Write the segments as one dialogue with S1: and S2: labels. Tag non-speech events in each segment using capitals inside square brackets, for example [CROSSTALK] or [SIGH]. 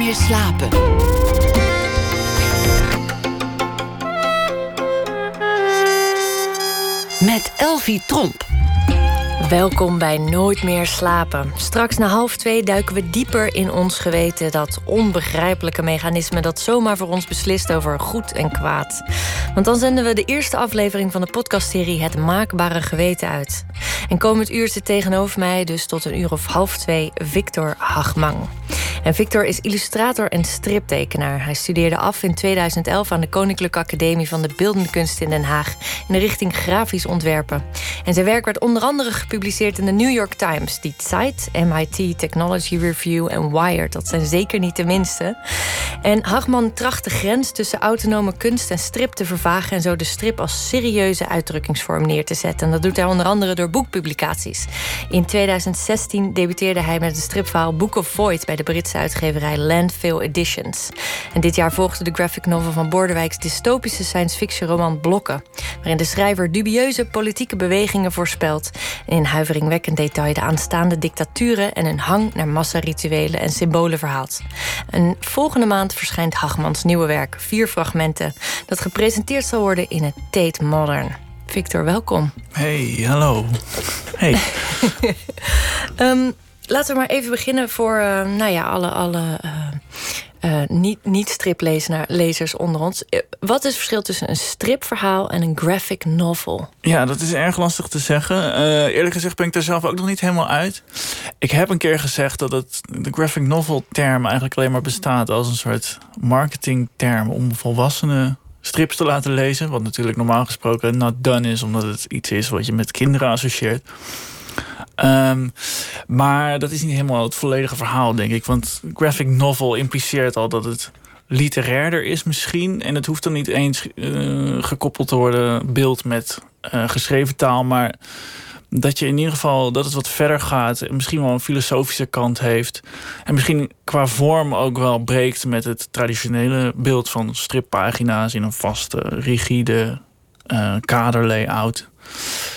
S1: meer slapen. Met Elvie Tromp.
S2: Welkom bij Nooit meer slapen. Straks na half twee duiken we dieper in ons geweten, dat onbegrijpelijke mechanisme dat zomaar voor ons beslist over goed en kwaad. Want dan zenden we de eerste aflevering van de podcastserie Het Maakbare Geweten uit. En komend uur zit tegenover mij, dus tot een uur of half twee, Victor Hagmang. En Victor is illustrator en striptekenaar. Hij studeerde af in 2011 aan de Koninklijke Academie van de Beeldende Kunst in Den Haag in de richting grafisch ontwerpen. En zijn werk werd onder andere gepubliceerd in de New York Times, Die Zeit, MIT Technology Review en Wired. Dat zijn zeker niet de minste. En Hagman tracht de grens tussen autonome kunst en strip te vervagen en zo de strip als serieuze uitdrukkingsvorm neer te zetten. En dat doet hij onder andere door boekpublicaties. In 2016 debuteerde hij met het stripverhaal Book of Void bij de Britse uitgeverij Landfill Editions. En dit jaar volgde de graphic novel van Borderwijks dystopische science fiction roman Blokken, waarin de schrijver dubieuze politieke bewegingen voorspelt en in huiveringwekkend detail de aanstaande dictaturen en een hang naar massarituelen en symbolen verhaalt. En volgende maand verschijnt Hagmans nieuwe werk, vier fragmenten, dat gepresenteerd zal worden in het Tate Modern. Victor, welkom.
S3: Hey, hallo. Hey.
S2: um, [LAUGHS] laten we maar even beginnen voor uh, nou ja, alle, alle uh, uh, niet-striplezers onder ons. Wat is het verschil tussen een stripverhaal en een graphic novel?
S3: Ja, dat is erg lastig te zeggen. eerlijk gezegd ben ik daar zelf ook nog niet helemaal uit. Ik heb een keer gezegd dat het, de graphic novel term eigenlijk alleen maar bestaat als een soort marketingterm om volwassenen strips te laten lezen. Wat natuurlijk normaal gesproken not done is, omdat het iets is wat je met kinderen associeert. Um, maar dat is niet helemaal het volledige verhaal, denk ik. Want graphic novel impliceert al dat het literairder is misschien. En het hoeft dan niet eens uh, gekoppeld te worden beeld met uh, geschreven taal. Maar dat je in ieder geval dat het wat verder gaat. En misschien wel een filosofische kant heeft. En misschien qua vorm ook wel breekt met het traditionele beeld van strippagina's in een vaste, rigide uh, kaderlayout.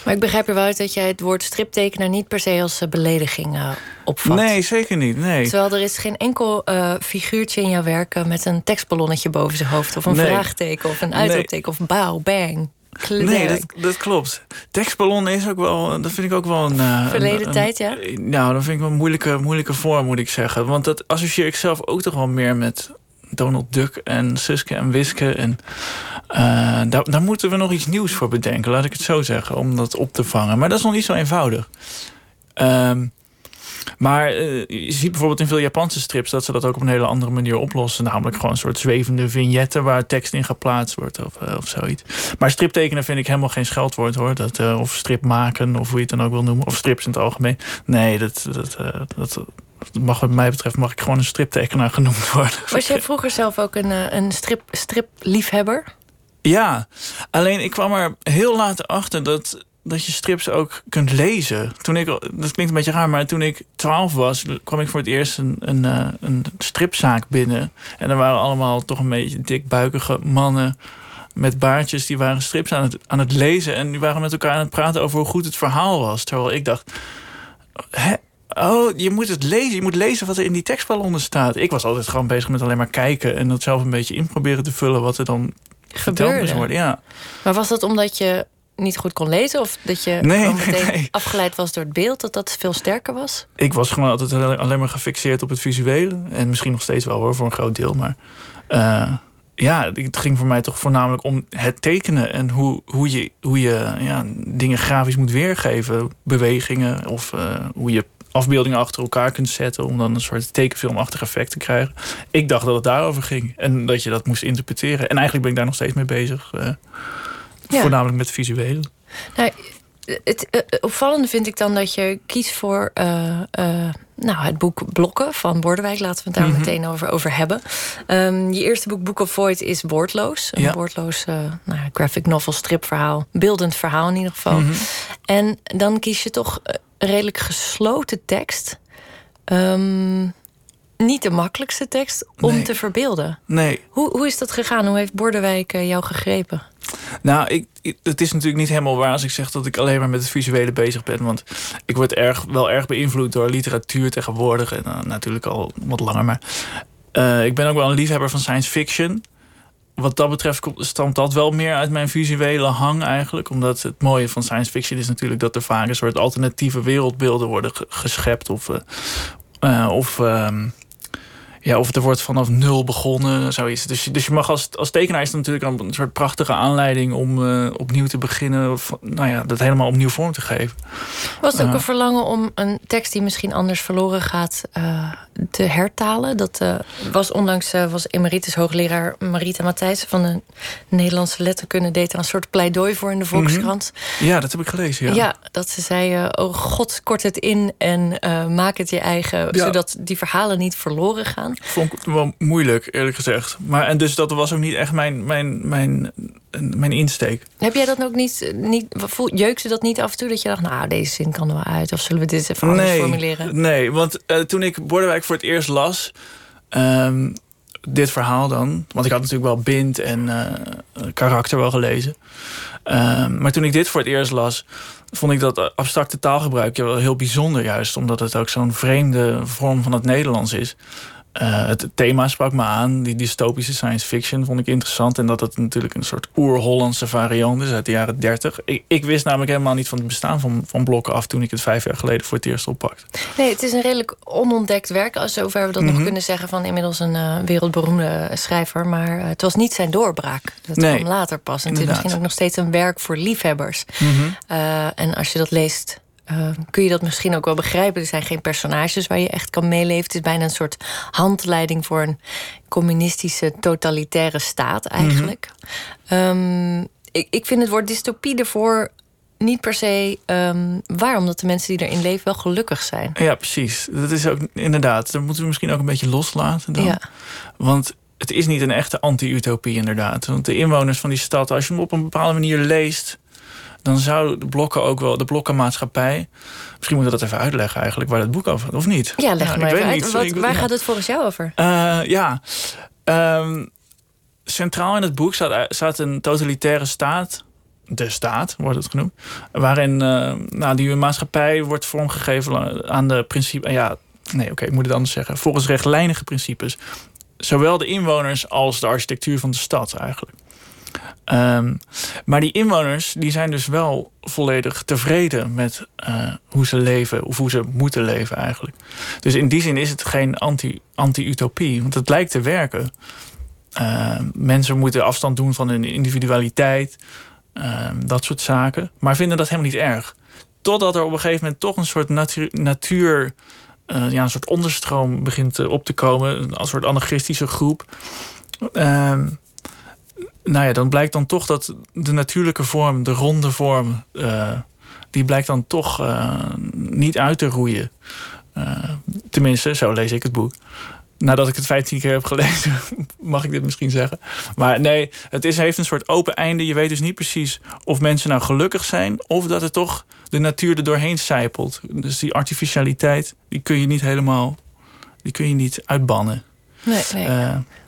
S2: Maar ik begrijp er wel uit dat jij het woord striptekenaar niet per se als belediging uh, opvat.
S3: Nee, zeker niet. Nee.
S2: Terwijl er is geen enkel uh, figuurtje in jouw werk met een tekstballonnetje boven zijn hoofd. Of een nee. vraagteken of een uitroepteken nee. of bouw, bang.
S3: Nee, dat, dat, klopt. Tekstballon is ook wel, dat vind ik ook wel een. Uh,
S2: Verleden
S3: een,
S2: tijd, ja?
S3: Nou, dat vind ik wel een moeilijke, moeilijke vorm, moet ik zeggen. Want dat associeer ik zelf ook toch wel meer met Donald Duck en Suske en Wiske. En uh, daar, moeten we nog iets nieuws voor bedenken, laat ik het zo zeggen, om dat op te vangen. Maar dat is nog niet zo eenvoudig. Um, maar uh, je ziet bijvoorbeeld in veel Japanse strips dat ze dat ook op een hele andere manier oplossen. Namelijk gewoon een soort zwevende vignetten waar tekst in geplaatst wordt of, uh, of zoiets. Maar striptekenen vind ik helemaal geen scheldwoord hoor. Dat, of strip maken of hoe je het dan ook wil noemen. Of strips in het algemeen. Nee, dat, dat, dat, mag wat mij betreft mag ik gewoon een striptekenaar genoemd worden.
S2: Was jij vroeger zelf ook een, een strip, stripliefhebber?
S3: Ja, alleen ik kwam er heel laat achter dat, dat je strips ook kunt lezen. Toen ik, dat klinkt een beetje raar, maar toen ik twaalf was, kwam ik voor het eerst een, een, een stripzaak binnen. En er waren allemaal toch een beetje dikbuikige mannen met baardjes. Die waren strips aan het, aan het lezen. En die waren met elkaar aan het praten over hoe goed het verhaal was. Terwijl ik dacht, hè? Oh, je moet het lezen. Je moet lezen wat er in die tekstballonnen staat. Ik was altijd gewoon bezig met alleen maar kijken en dat zelf een beetje in proberen te vullen wat er dan moest worden. Ja.
S2: Maar was dat omdat je niet goed kon lezen? Of dat je
S3: nee,
S2: meteen
S3: nee.
S2: afgeleid was door het beeld, dat dat veel sterker was?
S3: Ik was gewoon altijd alleen maar gefixeerd op het visuele. En misschien nog steeds wel hoor, voor een groot deel. Maar uh, ja, het ging voor mij toch voornamelijk om het tekenen. En hoe, hoe je, hoe je ja, dingen grafisch moet weergeven. Bewegingen of uh, hoe je afbeeldingen achter elkaar kunt zetten om dan een soort tekenfilmachtig effect te krijgen. Ik dacht dat het daarover ging en dat je dat moest interpreteren. En eigenlijk ben ik daar nog steeds mee bezig. Uh, ja. Voornamelijk met visuele.
S2: Nou, het uh, opvallende vind ik dan dat je kiest voor uh, nou, het boek Blokken van Bordewijk. Laten we het daar mm -hmm. meteen over, over hebben. Um, je eerste boek, Book of Void, is woordloos. Een ja. woordloos nou, graphic novel, stripverhaal. Beeldend verhaal in ieder geval. Mm -hmm. En dan kies je toch redelijk gesloten tekst. Um, niet de makkelijkste tekst om
S3: nee.
S2: te verbeelden.
S3: Nee.
S2: Hoe, hoe is dat gegaan? Hoe heeft Bordewijk jou gegrepen?
S3: Nou, ik, het is natuurlijk niet helemaal waar als ik zeg dat ik alleen maar met het visuele bezig ben. Want ik word erg, wel erg beïnvloed door literatuur tegenwoordig. En uh, natuurlijk al wat langer. Maar Uh, ik ben ook wel een liefhebber van science fiction. Wat dat betreft stamt dat wel meer uit mijn visuele hang eigenlijk. Omdat het mooie van science fiction is natuurlijk dat er vaak een soort alternatieve wereldbeelden worden geschept. Of, uh, of ehm, ja, of er wordt vanaf nul begonnen, zoiets. Dus, dus je mag als, als tekenaar is het natuurlijk een soort prachtige aanleiding om uh, opnieuw te beginnen. Of, nou ja, dat helemaal opnieuw vorm te geven.
S2: Was het ook een verlangen om een tekst die misschien anders verloren gaat uh, te hertalen? Dat uh, was onlangs was emeritus hoogleraar Marita Matthijs van de Nederlandse letterkunde deed er een soort pleidooi voor in de Volkskrant.
S3: Mm Ja, dat heb ik gelezen. Ja,
S2: ja dat ze zei: Oh God, kort het in en maak het je eigen, ja. zodat die verhalen niet verloren gaan.
S3: Vond ik wel moeilijk, eerlijk gezegd. Maar, en dus dat was ook niet echt mijn, mijn, mijn, mijn insteek.
S2: Heb jij dat ook niet, niet jeukte dat niet af en toe? Dat je dacht, nou, deze zin kan er wel uit. Of zullen we dit even anders
S3: nee,
S2: formuleren?
S3: Nee, want uh, toen ik Bordewijk voor het eerst las... Um, dit verhaal dan. Want ik had natuurlijk wel Bind en uh, karakter wel gelezen. Um, maar toen ik dit voor het eerst las vond ik dat abstracte taalgebruik wel heel bijzonder juist. Omdat het ook zo'n vreemde vorm van het Nederlands is. Uh, het thema sprak me aan. Die dystopische science fiction vond ik interessant. En dat het natuurlijk een soort oer-Hollandse variant is uit de jaren 30. Ik, ik, wist namelijk helemaal niet van het bestaan van, van blokken af... toen ik het vijf jaar geleden voor het eerst oppakte.
S2: Nee, het is een redelijk onontdekt werk. Als zover we dat nog mhm. kunnen zeggen van inmiddels een uh, wereldberoemde schrijver. Maar uh, het was niet zijn doorbraak. Dat nee, kwam later pas. En het is misschien ook nog steeds een werk voor liefhebbers. Mm en als je dat leest uh, kun je dat misschien ook wel begrijpen. Er zijn geen personages waar je echt kan meeleven. Het is bijna een soort handleiding voor een communistische totalitaire staat eigenlijk. um, ik, ik vind het woord dystopie ervoor niet per se um, waar, omdat de mensen die erin leven wel gelukkig zijn.
S3: Ja, precies. Dat is ook inderdaad. Dat moeten we misschien ook een beetje loslaten dan. Ja. Want het is niet een echte anti-utopie, inderdaad. Want de inwoners van die stad, als je hem op een bepaalde manier leest dan zou de blokken ook wel, de blokkenmaatschappij. Misschien moeten we dat even uitleggen eigenlijk waar het boek over gaat, of niet?
S2: Ja, leg maar even uit. Wat, waar gaat het volgens jou over?
S3: Uh, ja, um, centraal in het boek staat, staat een totalitaire staat de staat, wordt het genoemd. Waarin uh, nou, die maatschappij wordt vormgegeven aan de principe. Ja, nee, oké, ik moet het anders zeggen. Volgens rechtlijnige principes. Zowel de inwoners als de architectuur van de stad eigenlijk. Um, maar die inwoners die zijn dus wel volledig tevreden met uh, hoe ze leven, of hoe ze moeten leven eigenlijk. Dus in die zin is het geen anti-utopie, anti want het lijkt te werken. Uh, mensen moeten afstand doen van hun individualiteit, uh, dat soort zaken, maar vinden dat helemaal niet erg. Totdat er op een gegeven moment toch een soort natuur, natuur ja, een soort onderstroom begint op te komen, een soort anarchistische groep. Ehm, nou ja, dan blijkt dan toch dat de natuurlijke vorm, de ronde vorm, uh, die blijkt dan toch uh, niet uit te roeien. Uh, tenminste, zo lees ik het boek. Nadat ik het 15 keer heb gelezen, [LAUGHS] mag ik dit misschien zeggen. Maar nee, het is, heeft een soort open einde. Je weet dus niet precies of mensen nou gelukkig zijn... of dat het toch de natuur er doorheen sijpelt. Dus die artificialiteit, die kun je niet helemaal... die kun je niet uitbannen.
S2: Nee, nee.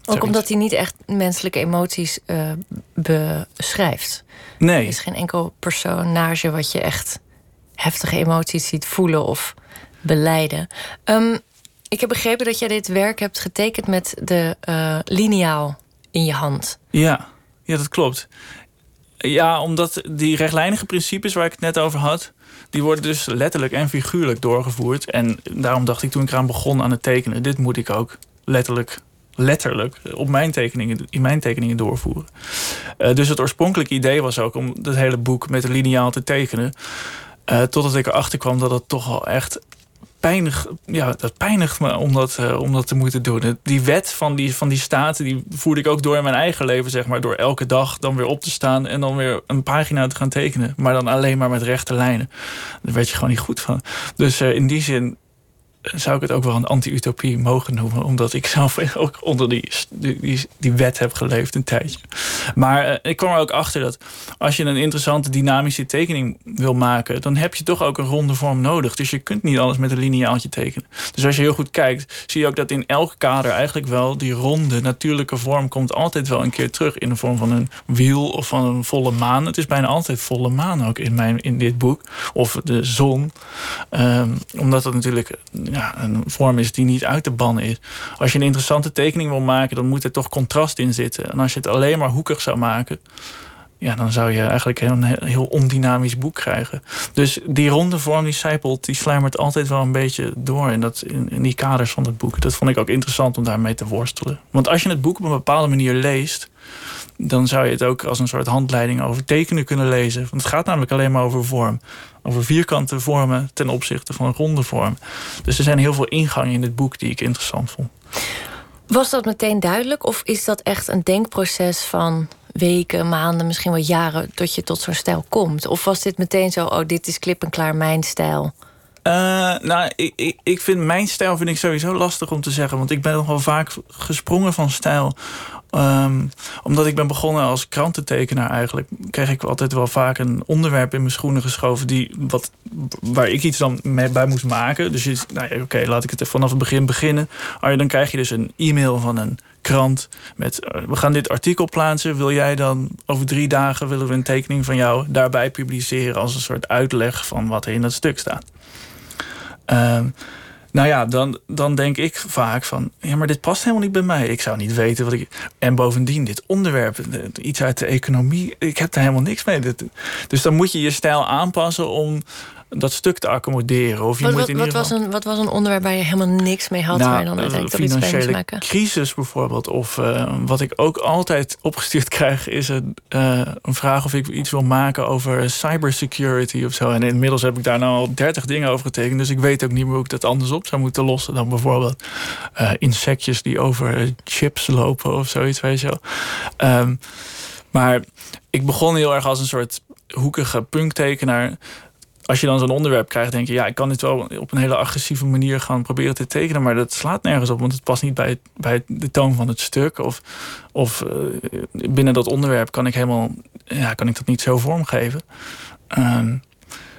S2: Ook omdat hij niet echt menselijke emoties uh, beschrijft.
S3: Nee.
S2: Er is geen enkel personage wat je echt heftige emoties ziet voelen of beleiden. Um, ik heb begrepen dat jij dit werk hebt getekend met de uh, liniaal in je hand.
S3: Ja, ja, dat klopt. Ja, omdat die rechtlijnige principes waar ik het net over had... die worden dus letterlijk en figuurlijk doorgevoerd. En daarom dacht ik toen ik eraan begon aan het tekenen... dit moet ik ook letterlijk letterlijk op mijn tekeningen, in mijn tekeningen doorvoeren. Uh, dus het oorspronkelijke idee was ook om het hele boek met een liniaal te tekenen. Uh, totdat ik erachter kwam dat het toch al echt pijnig, ja, dat pijnigt me om dat, dat te moeten doen. Die wet van die, van die staten, die voerde ik ook door in mijn eigen leven, zeg maar. Door elke dag dan weer op te staan en dan weer een pagina te gaan tekenen. Maar dan alleen maar met rechte lijnen. Daar werd je gewoon niet goed van. Dus in die zin zou ik het ook wel een anti-utopie mogen noemen. Omdat ik zelf [LAUGHS] ook onder die, die, die wet heb geleefd een tijdje. Maar uh, ik kwam er ook achter dat als je een interessante dynamische tekening wil maken... dan heb je toch ook een ronde vorm nodig. Dus je kunt niet alles met een lineaaltje tekenen. Dus als je heel goed kijkt, zie je ook dat in elk kader eigenlijk wel... die ronde, natuurlijke vorm komt altijd wel een keer terug... in de vorm van een wiel of van een volle maan. Het is bijna altijd volle maan ook in, mijn, in dit boek. Of de zon. Um, omdat dat natuurlijk ja, een vorm is die niet uit te bannen is. Als je een interessante tekening wil maken, dan moet er toch contrast in zitten. En als je het alleen maar hoekig zou maken, ja, dan zou je eigenlijk een heel ondynamisch boek krijgen. Dus die ronde vorm, die zijpelt, die sluimert altijd wel een beetje door in, dat, in, die kaders van het boek. Dat vond ik ook interessant om daarmee te worstelen. Want als je het boek op een bepaalde manier leest, dan zou je het ook als een soort handleiding over tekenen kunnen lezen. Want het gaat namelijk alleen maar over vorm. Over vierkante vormen ten opzichte van een ronde vorm. Dus er zijn heel veel ingangen in het boek die ik interessant vond.
S2: Was dat meteen duidelijk of is dat echt een denkproces van weken, maanden, misschien wel jaren tot je tot zo'n stijl komt? Of was dit meteen zo, oh, dit is klip en klaar mijn stijl?
S3: Uh, nou, ik, ik, ik vind mijn stijl vind ik sowieso lastig om te zeggen. Want ik ben nogal vaak gesprongen van stijl. Um, omdat ik ben begonnen als krantentekenaar eigenlijk... kreeg ik altijd wel vaak een onderwerp in mijn schoenen geschoven... Die, wat, waar ik iets dan mee, bij moest maken. Dus nou, oké, laat ik het vanaf het begin beginnen. Maar dan krijg je dus een e-mail van een krant met... Uh, we gaan dit artikel plaatsen. Wil jij dan over drie dagen willen we een tekening van jou... daarbij publiceren als een soort uitleg van wat er in dat stuk staat. Um, nou ja, dan, dan denk ik vaak van... ja, maar dit past helemaal niet bij mij. Ik zou niet weten wat ik... En bovendien, dit onderwerp, iets uit de economie... ik heb daar helemaal niks mee. Dus dan moet je je stijl aanpassen om dat stuk te accommoderen. Of je
S2: wat,
S3: moet in
S2: wat, was een, wat was een onderwerp waar je helemaal niks mee had...
S3: Nou,
S2: waar je dan uiteindelijk toch iets mee maken?
S3: crisis bijvoorbeeld. Of uh, wat ik ook altijd opgestuurd [LAUGHS] krijg... is een, uh, een vraag of ik iets wil maken over cybersecurity of zo. En inmiddels heb ik daar nou al dertig dingen over getekend. Dus ik weet ook niet meer hoe ik dat anders op zou moeten lossen... dan bijvoorbeeld uh, insectjes die over chips lopen of zoiets. Weet je wel. Um, maar ik begon heel erg als een soort hoekige punktekenaar als je dan zo'n onderwerp krijgt, denk je, ja, ik kan dit wel op een hele agressieve manier gaan proberen te tekenen, maar dat slaat nergens op, want het past niet bij, bij de toon van het stuk. Of, of uh, binnen dat onderwerp kan ik helemaal, ja, kan ik dat niet zo vormgeven. Um,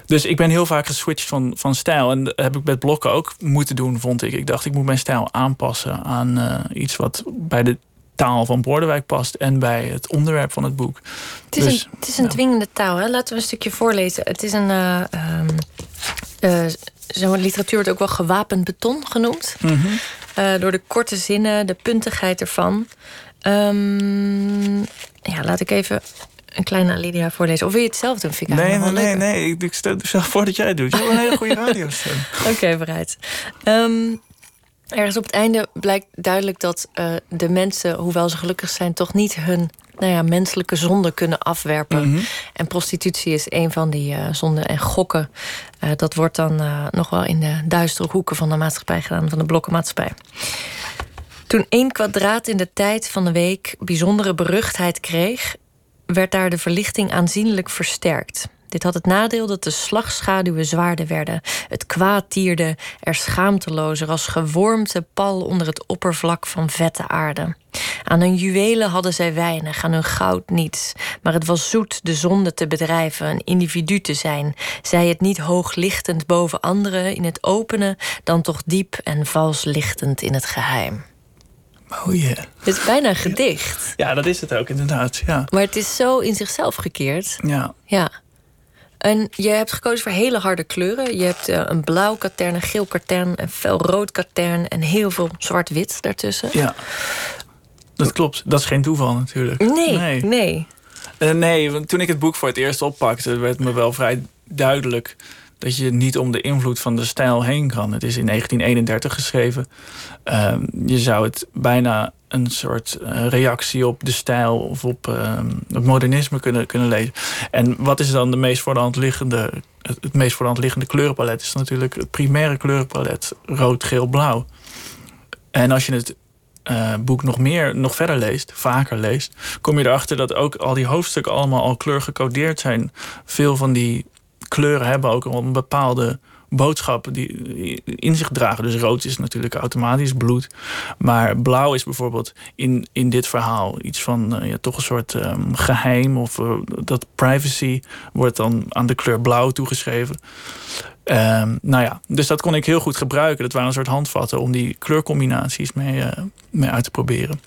S3: dus ik ben heel vaak geswitcht van, van stijl. En dat heb ik met blokken ook moeten doen, vond ik. Ik dacht, ik moet mijn stijl aanpassen aan uh, iets wat bij de taal van Bordewijk past en bij het onderwerp van het boek.
S2: Het is dus, een, het is een dwingende taal. Hè? Laten we een stukje voorlezen. Het is een. Uh, uh, Zo'n literatuur wordt ook wel gewapend beton genoemd. Mm -hmm. uh, door de korte zinnen, de puntigheid ervan. Um, ja, laat ik even een kleine Lydia voorlezen. Of wil je het zelf doen? Ik
S3: nee, nee, nee, nee. Ik stel zelf voor dat jij het doet. Je hebt een hele goede [LAUGHS] radiostem.
S2: Oké, okay, bereid. Um, Ergens op het einde blijkt duidelijk dat uh, de mensen, hoewel ze gelukkig zijn, toch niet hun nou ja, menselijke zonden kunnen afwerpen. Mm -hmm. En prostitutie is een van die uh, zonden. En gokken, uh, dat wordt dan nog wel in de duistere hoeken van de maatschappij gedaan, van de blokkenmaatschappij. Toen één kwadraat in de tijd van de week bijzondere beruchtheid kreeg, werd daar de verlichting aanzienlijk versterkt. Dit had het nadeel dat de slagschaduwen zwaarder werden. Het kwaad tierde er schaamtelozer als gewormte pal onder het oppervlak van vette aarde. Aan hun juwelen hadden zij weinig, aan hun goud niets. Maar het was zoet de zonde te bedrijven, een individu te zijn. Zij het niet hooglichtend boven anderen in het openen, dan toch diep en vals lichtend in het geheim.
S3: Mooie.
S2: Het is bijna gedicht.
S3: Ja, dat is het ook inderdaad. Ja.
S2: Maar het is zo in zichzelf gekeerd.
S3: Ja.
S2: Ja. En je hebt gekozen voor hele harde kleuren. Je hebt uh, een blauw katern, een geel katern, een felrood katern en heel veel zwart-wit daartussen.
S3: Ja, dat klopt. Dat is geen toeval natuurlijk.
S2: Nee, nee. Nee,
S3: uh, nee want toen ik het boek voor het eerst oppakte, werd me wel vrij duidelijk dat je niet om de invloed van de stijl heen kan. Het is in 1931 geschreven. Uh, je zou het bijna een soort uh, reactie op de stijl of op uh, het modernisme kunnen, kunnen lezen. En wat is dan de meest voor liggende, het, meest voor de hand liggende kleurenpalet? Is natuurlijk het primaire kleurenpalet rood, geel, blauw. En als je het uh, boek nog meer, nog verder leest, vaker leest, kom je erachter dat ook al die hoofdstukken allemaal al kleurgecodeerd zijn. Veel van die kleuren hebben ook een bepaalde boodschappen die in zich dragen. Dus rood is natuurlijk automatisch bloed. Maar blauw is bijvoorbeeld in, in dit verhaal iets van uh, ja, toch een soort um, geheim. Of uh, dat privacy wordt dan aan de kleur blauw toegeschreven. Um, nou ja, dus dat kon ik heel goed gebruiken. Dat waren een soort handvatten om die kleurcombinaties mee, uh, mee uit te proberen.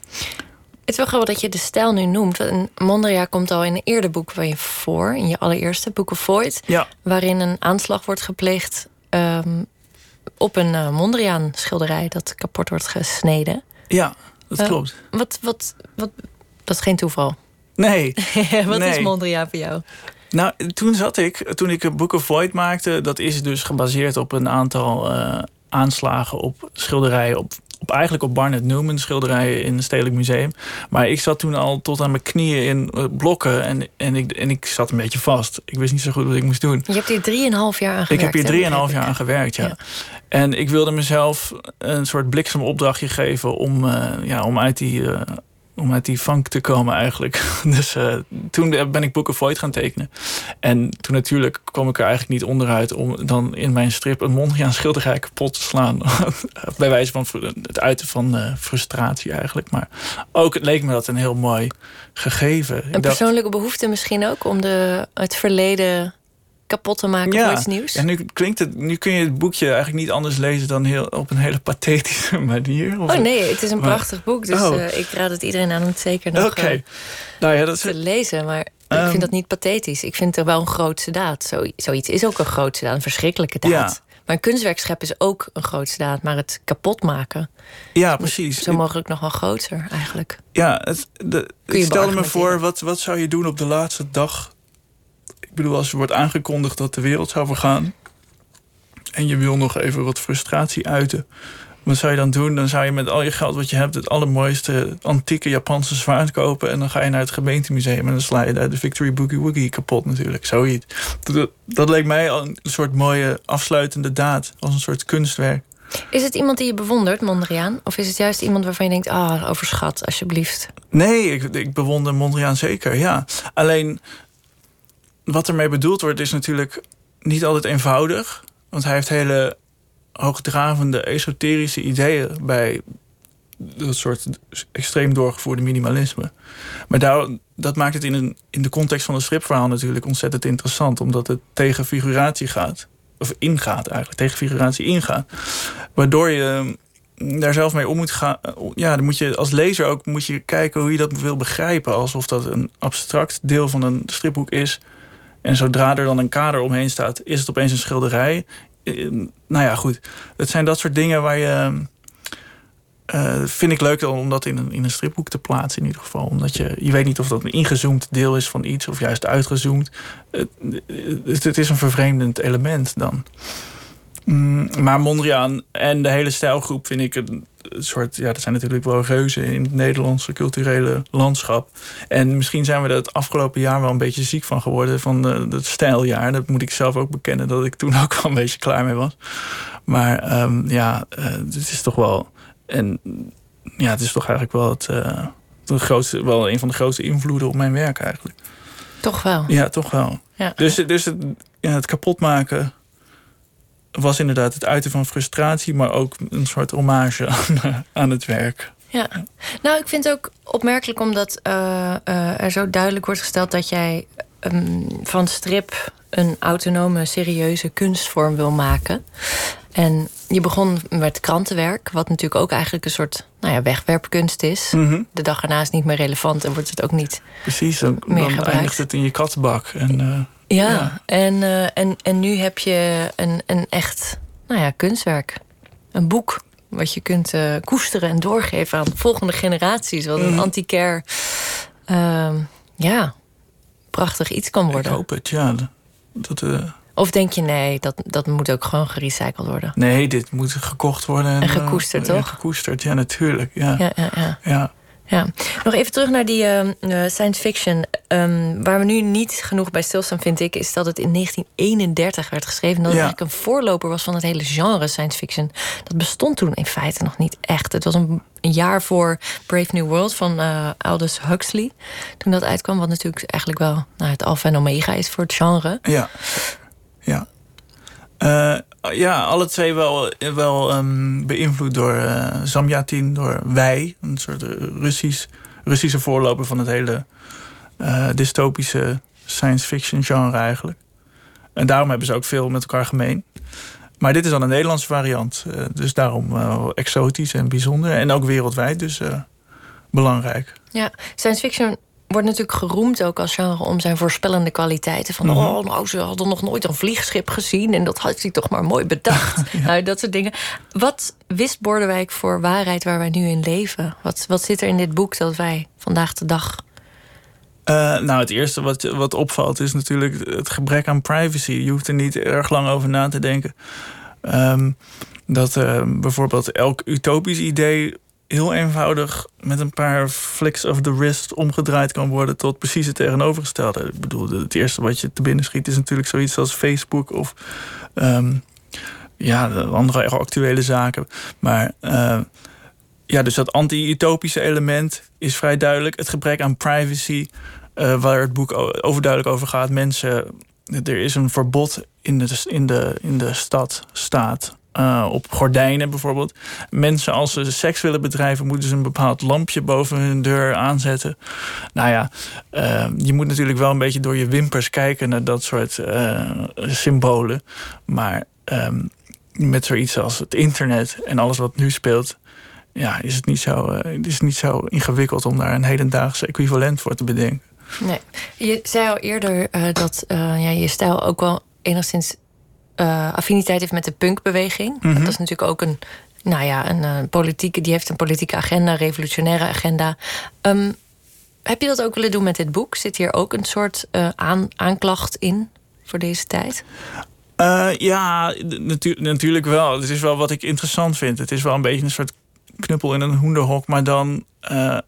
S2: Het is wel grappig dat je de stijl nu noemt. Mondria komt al in een eerder boek van je voor, in je allereerste boek of Void,
S3: ja.
S2: waarin een aanslag wordt gepleegd um, op een uh, Mondriaan schilderij dat kapot wordt gesneden.
S3: Ja, dat klopt.
S2: Wat, wat, wat, dat is geen toeval.
S3: Nee. [LAUGHS]
S2: wat
S3: nee.
S2: is Mondriaan voor jou?
S3: Nou, toen zat ik, toen ik Book of Void maakte, dat is dus gebaseerd op een aantal aanslagen op schilderijen op op, eigenlijk op Barnett Newman schilderijen in het Stedelijk Museum. Maar ik zat toen al tot aan mijn knieën in eh, blokken en, en, ik, en ik zat een beetje vast. Ik wist niet zo goed wat ik moest doen.
S2: Je hebt hier drieënhalf jaar aan gewerkt.
S3: Ik heb hier drieënhalf jaar aan gewerkt, ja. En ik wilde mezelf een soort bliksemopdrachtje geven om, uh, ja, om uit die... Uh, om uit die funk te komen eigenlijk. [LAUGHS] Dus uh, toen ben ik Book of Void gaan tekenen. En toen natuurlijk kwam ik er eigenlijk niet onderuit... om dan in mijn strip een Mondriaan schilderij kapot te slaan. [LAUGHS] Bij wijze van het uiten van uh, frustratie eigenlijk. Maar ook het leek me dat een heel mooi gegeven.
S2: Een persoonlijke behoefte misschien ook... om de, het verleden kapot te maken
S3: ja,
S2: voor iets nieuws.
S3: En nu, klinkt het, nu kun je het boekje eigenlijk niet anders lezen dan heel, op een hele pathetische [LAUGHS] manier.
S2: oh nee, het is een prachtig boek. Dus oh. uh, ik raad het iedereen aan om het zeker nog
S3: okay. uh, nou ja, dat is...
S2: te lezen. Maar ik vind
S3: Ehm.
S2: dat niet pathetisch. Ik vind het wel een grootste daad. Zo, zoiets is ook een grootste daad, een verschrikkelijke daad.
S3: Ja.
S2: Maar een kunstwerk scheppen is ook een grootste daad. Maar het kapot maken,
S3: Ja, precies.
S2: zo mogelijk nog wel groter eigenlijk.
S3: Ja, het, de, ik stelde me voor, wat, wat zou je doen op de laatste dag? Ik bedoel, als er wordt aangekondigd dat de wereld zou vergaan... en je wil nog even wat frustratie uiten... wat zou je dan doen? Dan zou je met al je geld wat je hebt... het allermooiste antieke Japanse zwaard kopen... en dan ga je naar het gemeentemuseum... en dan sla je daar de Victory Boogie Woogie kapot natuurlijk. Zoiets. Dat, dat leek mij al een soort mooie afsluitende daad. Als een soort kunstwerk.
S2: Is het iemand die je bewondert, Mondriaan? Of is het juist iemand waarvan je denkt... ah, overschat, alsjeblieft.
S3: Nee, ik, ik bewonder Mondriaan zeker, ja. Alleen, wat ermee bedoeld wordt is natuurlijk niet altijd eenvoudig. Want hij heeft hele hoogdravende, esoterische ideeën... bij dat soort extreem doorgevoerde minimalisme. Maar daar, dat maakt het in, een, in de context van een stripverhaal natuurlijk ontzettend interessant... omdat het tegen figuratie gaat. Of ingaat eigenlijk, tegen figuratie ingaat. Waardoor je daar zelf mee om moet gaan. Ja, dan moet je als lezer ook moet je kijken hoe je dat wil begrijpen. Alsof dat een abstract deel van een stripboek is. En zodra er dan een kader omheen staat, is het opeens een schilderij. Eh, Nou ja, goed. Het zijn dat soort dingen waar je. eh, vind ik leuk om dat in een, in een stripboek te plaatsen in ieder geval. Omdat je, je weet niet of dat een ingezoomd deel is van iets of juist uitgezoomd. Het, het, het is een vervreemdend element dan. Mm, maar Mondriaan en de hele stijlgroep vind ik een soort... Ja, dat zijn natuurlijk wel reuzen in het Nederlandse culturele landschap. En misschien zijn we er het afgelopen jaar wel een beetje ziek van geworden... van de, het stijljaar. Dat moet ik zelf ook bekennen, dat ik toen [LAUGHS] ook wel een beetje klaar mee was. Maar ehm, ja, uh, het is toch wel... En ja, het is toch eigenlijk wel het... Uh, de grootste, wel een van de grootste invloeden op mijn werk eigenlijk.
S2: Toch wel?
S3: Ja, toch wel.
S2: Ja.
S3: Dus, dus het, ja, het kapotmaken was inderdaad het uiten van frustratie, maar ook een soort hommage [LAUGHS] aan, aan het werk.
S2: Ja, nou, ik vind het ook opmerkelijk omdat uh, uh, er zo duidelijk wordt gesteld dat jij um, van strip een autonome, serieuze kunstvorm wil maken. En je begon met krantenwerk, wat natuurlijk ook eigenlijk een soort nou ja, wegwerpkunst is.
S3: Mm -hmm.
S2: De dag erna is niet meer relevant en wordt het ook niet
S3: Precies, dan,
S2: meer
S3: dan
S2: gebruikt.
S3: eindigt het in je kattenbak. En, uh,
S2: ja, ja, En, uh, en, en nu heb je een, een echt nou ja, kunstwerk. Een boek wat je kunt uh, koesteren en doorgeven aan volgende generaties. Wat een
S3: Mhm.
S2: antiquair, uh, ja, prachtig iets kan worden.
S3: Ik hoop het, ja. Dat, uh...
S2: Of denk je, nee, dat, dat moet ook gewoon gerecycled worden?
S3: Nee, dit moet gekocht worden. En,
S2: en gekoesterd, toch?
S3: Ja, gekoesterd, ja, natuurlijk. Ja.
S2: Ja, ja, ja.
S3: ja.
S2: Ja, nog even terug naar die uh, science fiction. Um, waar we nu niet genoeg bij stilstaan, vind ik, is dat het in 1931 werd geschreven. Dat het
S3: ja.
S2: eigenlijk een voorloper was van het hele genre science fiction. Dat bestond toen in feite nog niet echt. Het was een, een jaar voor Brave New World van uh, Aldous Huxley. Toen dat uitkwam, wat natuurlijk eigenlijk wel nou, het alfa en omega is voor het genre.
S3: Ja, ja. Uh, ja, alle twee wel, wel um, beïnvloed door uh, Zamyatin, door Wij. Een soort Russisch, Russische voorloper van het hele uh, dystopische science fiction genre eigenlijk. En daarom hebben ze ook veel met elkaar gemeen. Maar dit is dan een Nederlandse variant. Dus daarom exotisch en bijzonder. En ook wereldwijd dus belangrijk.
S2: Ja, science fiction wordt natuurlijk geroemd ook als genre om zijn voorspellende kwaliteiten. Van,
S3: Mhm.
S2: oh, nou, ze hadden nog nooit een vliegschip gezien en dat had hij toch maar mooi bedacht. [LAUGHS] nou, dat soort dingen. Wat wist Bordewijk voor waarheid waar wij nu in leven? Wat, wat zit er in dit boek dat wij vandaag de dag.
S3: Eh, nou, het eerste wat, wat opvalt is natuurlijk het gebrek aan privacy. Je hoeft er niet erg lang over na te denken. Ehm, dat eh, bijvoorbeeld elk utopisch idee heel eenvoudig met een paar flicks of the wrist omgedraaid kan worden tot precies het tegenovergestelde. Ik bedoel, het eerste wat je te binnen schiet is natuurlijk zoiets als Facebook of ehm, ja, de andere actuele zaken. Maar eh, ja, dus dat anti-utopische element is vrij duidelijk. Het gebrek aan privacy, eh, waar het boek overduidelijk over gaat. Mensen, er is een verbod in de, in de, in de stad, staat. Eh, op gordijnen bijvoorbeeld. Mensen, als ze seks willen bedrijven, moeten ze een bepaald lampje boven hun deur aanzetten. Nou ja, eh, je moet natuurlijk wel een beetje door je wimpers kijken naar dat soort eh, symbolen. Maar ehm, met zoiets als het internet en alles wat nu speelt, ja, is het niet zo, het is niet zo ingewikkeld om daar een hedendaagse equivalent voor te bedenken.
S2: Nee. Je zei al eerder dat ja, je stijl ook wel enigszins eh, affiniteit heeft met de punkbeweging.
S3: Mhm.
S2: Dat is natuurlijk ook een, nou ja, een eh, politieke, die heeft een politieke agenda, revolutionaire agenda. Ehm, heb je dat ook willen doen met dit boek? Zit hier ook een soort eh, aan, aanklacht in voor deze tijd?
S3: Ja, natu- natuurlijk wel. Het is wel wat ik interessant vind. Het is wel een beetje een soort knuppel in een hoenderhok, maar dan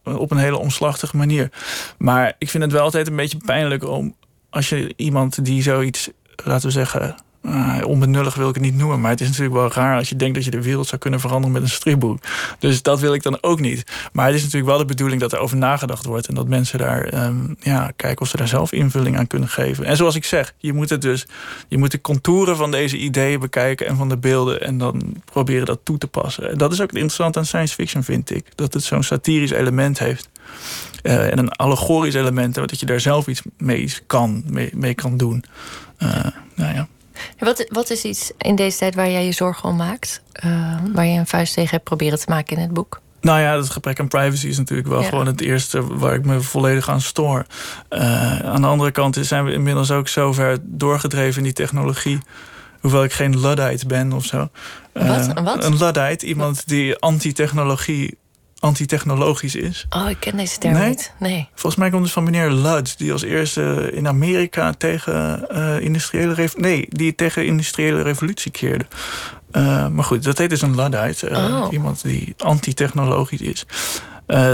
S3: op een hele omslachtige manier. Maar ik vind het wel altijd een beetje pijnlijk om als je iemand die zoiets, laten we zeggen, eh, onbenullig wil ik het niet noemen, maar het is natuurlijk wel raar als je denkt dat je de wereld zou kunnen veranderen met een stripboek. Dus dat wil ik dan ook niet. Maar het is natuurlijk wel de bedoeling dat er over nagedacht wordt en dat mensen daar ehm, ja, kijken of ze daar zelf invulling aan kunnen geven. En zoals ik zeg, je moet het dus, je moet de contouren van deze ideeën bekijken en van de beelden en dan proberen dat toe te passen. En dat is ook het interessante aan science fiction, vind ik. Dat het zo'n satirisch element heeft. Eh, en een allegorisch element, dat je daar zelf iets mee kan, mee, kan doen. Eh, nou ja.
S2: Wat, wat is iets in deze tijd waar jij je zorgen om maakt? Eh, waar je een vuist tegen hebt proberen te maken in het boek?
S3: Nou ja, het gebrek aan privacy is natuurlijk wel
S2: Ja.
S3: gewoon het eerste waar ik me volledig aan stoor. Eh, aan de andere kant zijn we inmiddels ook zo ver doorgedreven in die technologie. Hoewel ik geen Luddite ben of zo. Eh,
S2: Wat? Wat?
S3: Een Luddite, iemand die anti-technologie, anti-technologisch is.
S2: Oh, ik ken deze term
S3: Nee?
S2: niet. Nee.
S3: Volgens mij komt het van meneer Ludd, die als eerste in Amerika tegen eh, industriële rev- nee, die tegen industriële revolutie keerde. Eh, maar goed, dat heet dus een Luddite. eh,
S2: Oh.
S3: Iemand die anti-technologisch is. Eh,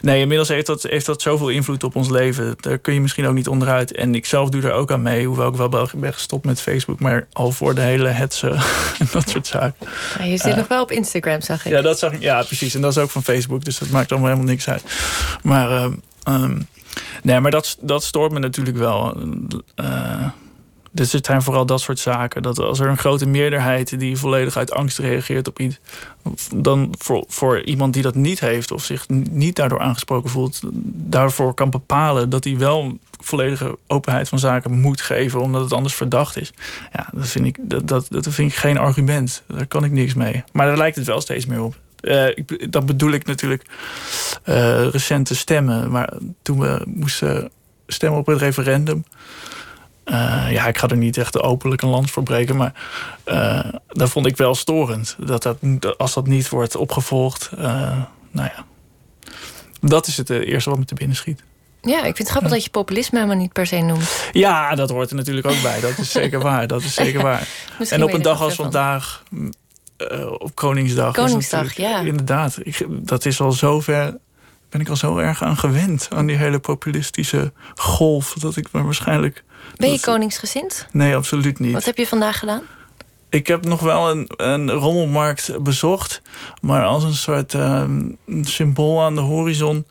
S3: nee, inmiddels heeft dat, heeft dat zoveel invloed op ons leven. Daar kun je misschien ook niet onderuit. En ik zelf doe er ook aan mee. Hoewel ik wel ben gestopt met Facebook. Maar al voor de hele hetze [LAUGHS] en dat soort zaken.
S2: Je zit nog wel op Instagram, zag ik.
S3: Ja, dat zag ik. Ja, precies. En dat is ook van Facebook. Dus dat maakt allemaal helemaal niks uit. Maar, ehm, ehm, nee, maar dat, dat stoort me natuurlijk wel. Dus het zijn vooral dat soort zaken. Dat als er een grote meerderheid die volledig uit angst reageert op iets. dan voor, voor iemand die dat niet heeft. of zich niet daardoor aangesproken voelt. daarvoor kan bepalen dat hij wel volledige openheid van zaken moet geven. omdat het anders verdacht is. Ja, dat vind ik, dat, dat, dat vind ik geen argument. Daar kan ik niks mee. Maar daar lijkt het wel steeds meer op. Eh, ik, dat bedoel ik natuurlijk eh, recente stemmen. Maar toen we moesten stemmen op het referendum. Eh, ja, ik ga er niet echt openlijk een lans voor breken. Maar eh dat vond ik wel storend. Dat dat, als dat niet wordt opgevolgd. eh, nou ja. Dat is het eerste wat me te binnen schiet.
S2: Ja, ik vind het grappig dat je populisme helemaal niet per se noemt.
S3: Ja, dat hoort er natuurlijk ook bij. Dat is zeker waar. Dat is zeker waar. [LAUGHS] En op een dag als vandaag, op Koningsdag.
S2: Koningsdag, ja.
S3: Inderdaad. Ik, dat is al zover. Ben ik al zo erg aan gewend. Aan die hele populistische golf. Dat ik me waarschijnlijk.
S2: Ben je koningsgezind?
S3: Nee, absoluut niet.
S2: Wat heb je vandaag gedaan?
S3: Ik heb nog wel een, een rommelmarkt bezocht. Maar als een soort ehm, symbool aan de horizon.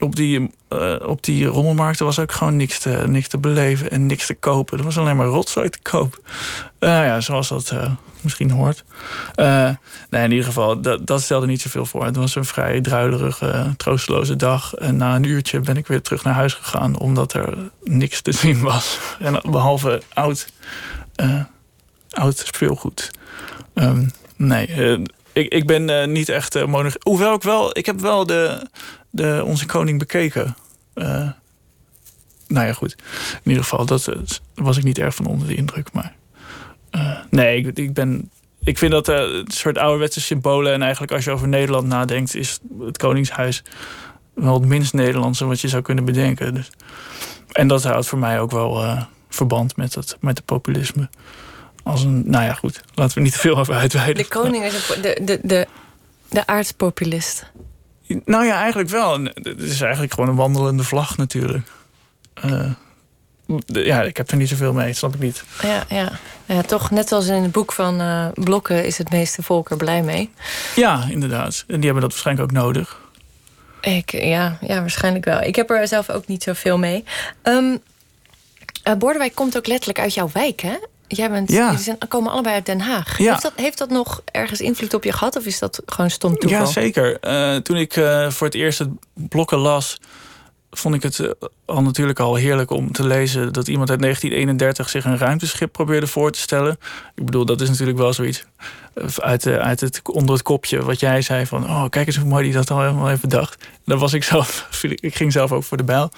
S3: Op die, eh, op die rommelmarkten was ook gewoon niks te, niks te beleven en niks te kopen. Er was alleen maar rotzooi te koop. Nou ja, zoals dat eh, misschien hoort. Eh, nee, in ieder geval, dat, dat stelde niet zoveel voor. Het was een vrij druilerige, troosteloze dag. En na een uurtje ben ik weer terug naar huis gegaan... omdat er niks te zien was. [LAUGHS] En behalve oud, eh, oud speelgoed. Ehm, nee, eh, ik, ik ben eh, niet echt monig... Hoewel ik wel... Ik heb wel de, de Onze Koning bekeken. nou ja, goed. In ieder geval, dat was ik niet erg van onder de indruk. Maar nee, ik, ik ben ik vind dat uh, een soort ouderwetse symbolen. En eigenlijk als je over Nederland nadenkt, is het Koningshuis wel het minst Nederlandse wat je zou kunnen bedenken. Dus, en dat houdt voor mij ook wel uh, verband met het, met populisme. Als een, nou ja, goed, laten we niet te veel over uitweiden.
S2: De koning is een, de, de, de, de aardspopulist.
S3: Nou ja, eigenlijk wel. Het is eigenlijk gewoon een wandelende vlag natuurlijk. Uh, ja, ik heb er niet zoveel mee, snap ik niet.
S2: Ja, ja. ja toch net als in het boek van uh, Blokken is het meeste volk er blij mee.
S3: Ja, inderdaad. En die hebben dat waarschijnlijk ook nodig.
S2: Ik, ja, ja, waarschijnlijk wel. Ik heb er zelf ook niet zoveel mee. Um, uh, Bordewijk komt ook letterlijk uit jouw wijk, hè? Jij bent, ja. Jullie zijn, komen allebei uit Den Haag. Ja. Heeft, dat, heeft dat nog ergens invloed op je gehad? Of is dat gewoon stom toeval?
S3: Ja, zeker. Uh, toen ik voor het eerst het blokken las vond ik het eh, al natuurlijk al heerlijk om te lezen dat iemand uit 1931 zich een ruimteschip probeerde voor te stellen. Ik bedoel, dat is natuurlijk wel zoiets uit, uit het, onder het kopje wat jij zei van... oh, kijk eens hoe mooi die dat al helemaal heeft bedacht. Dan was ik zelf, [LAUGHS] ik ging zelf ook voor de bijl.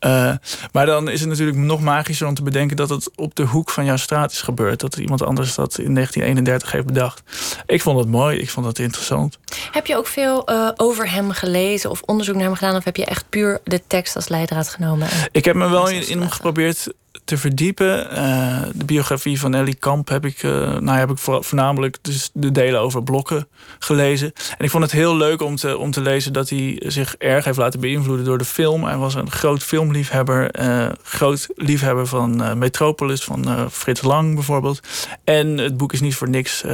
S3: Uh, maar dan is het natuurlijk nog magischer om te bedenken... dat het op de hoek van jouw straat is gebeurd. Dat iemand anders dat in 1931 heeft bedacht. Ik vond het mooi, ik vond het interessant.
S2: Heb je ook veel over hem gelezen of onderzoek naar hem gedaan... of heb je echt puur de tekst als leidraad genomen?
S3: Ik heb me wel in, in hem geprobeerd te verdiepen. Uh, de biografie van Ellie Kamp heb ik, uh, nou, heb ik voornamelijk dus de delen over blokken gelezen. En ik vond het heel leuk om te, om te lezen dat hij zich erg heeft laten beïnvloeden door de film. Hij was een groot filmliefhebber, uh, groot liefhebber van Metropolis, van Frits Lang bijvoorbeeld. En het boek is niet voor niks.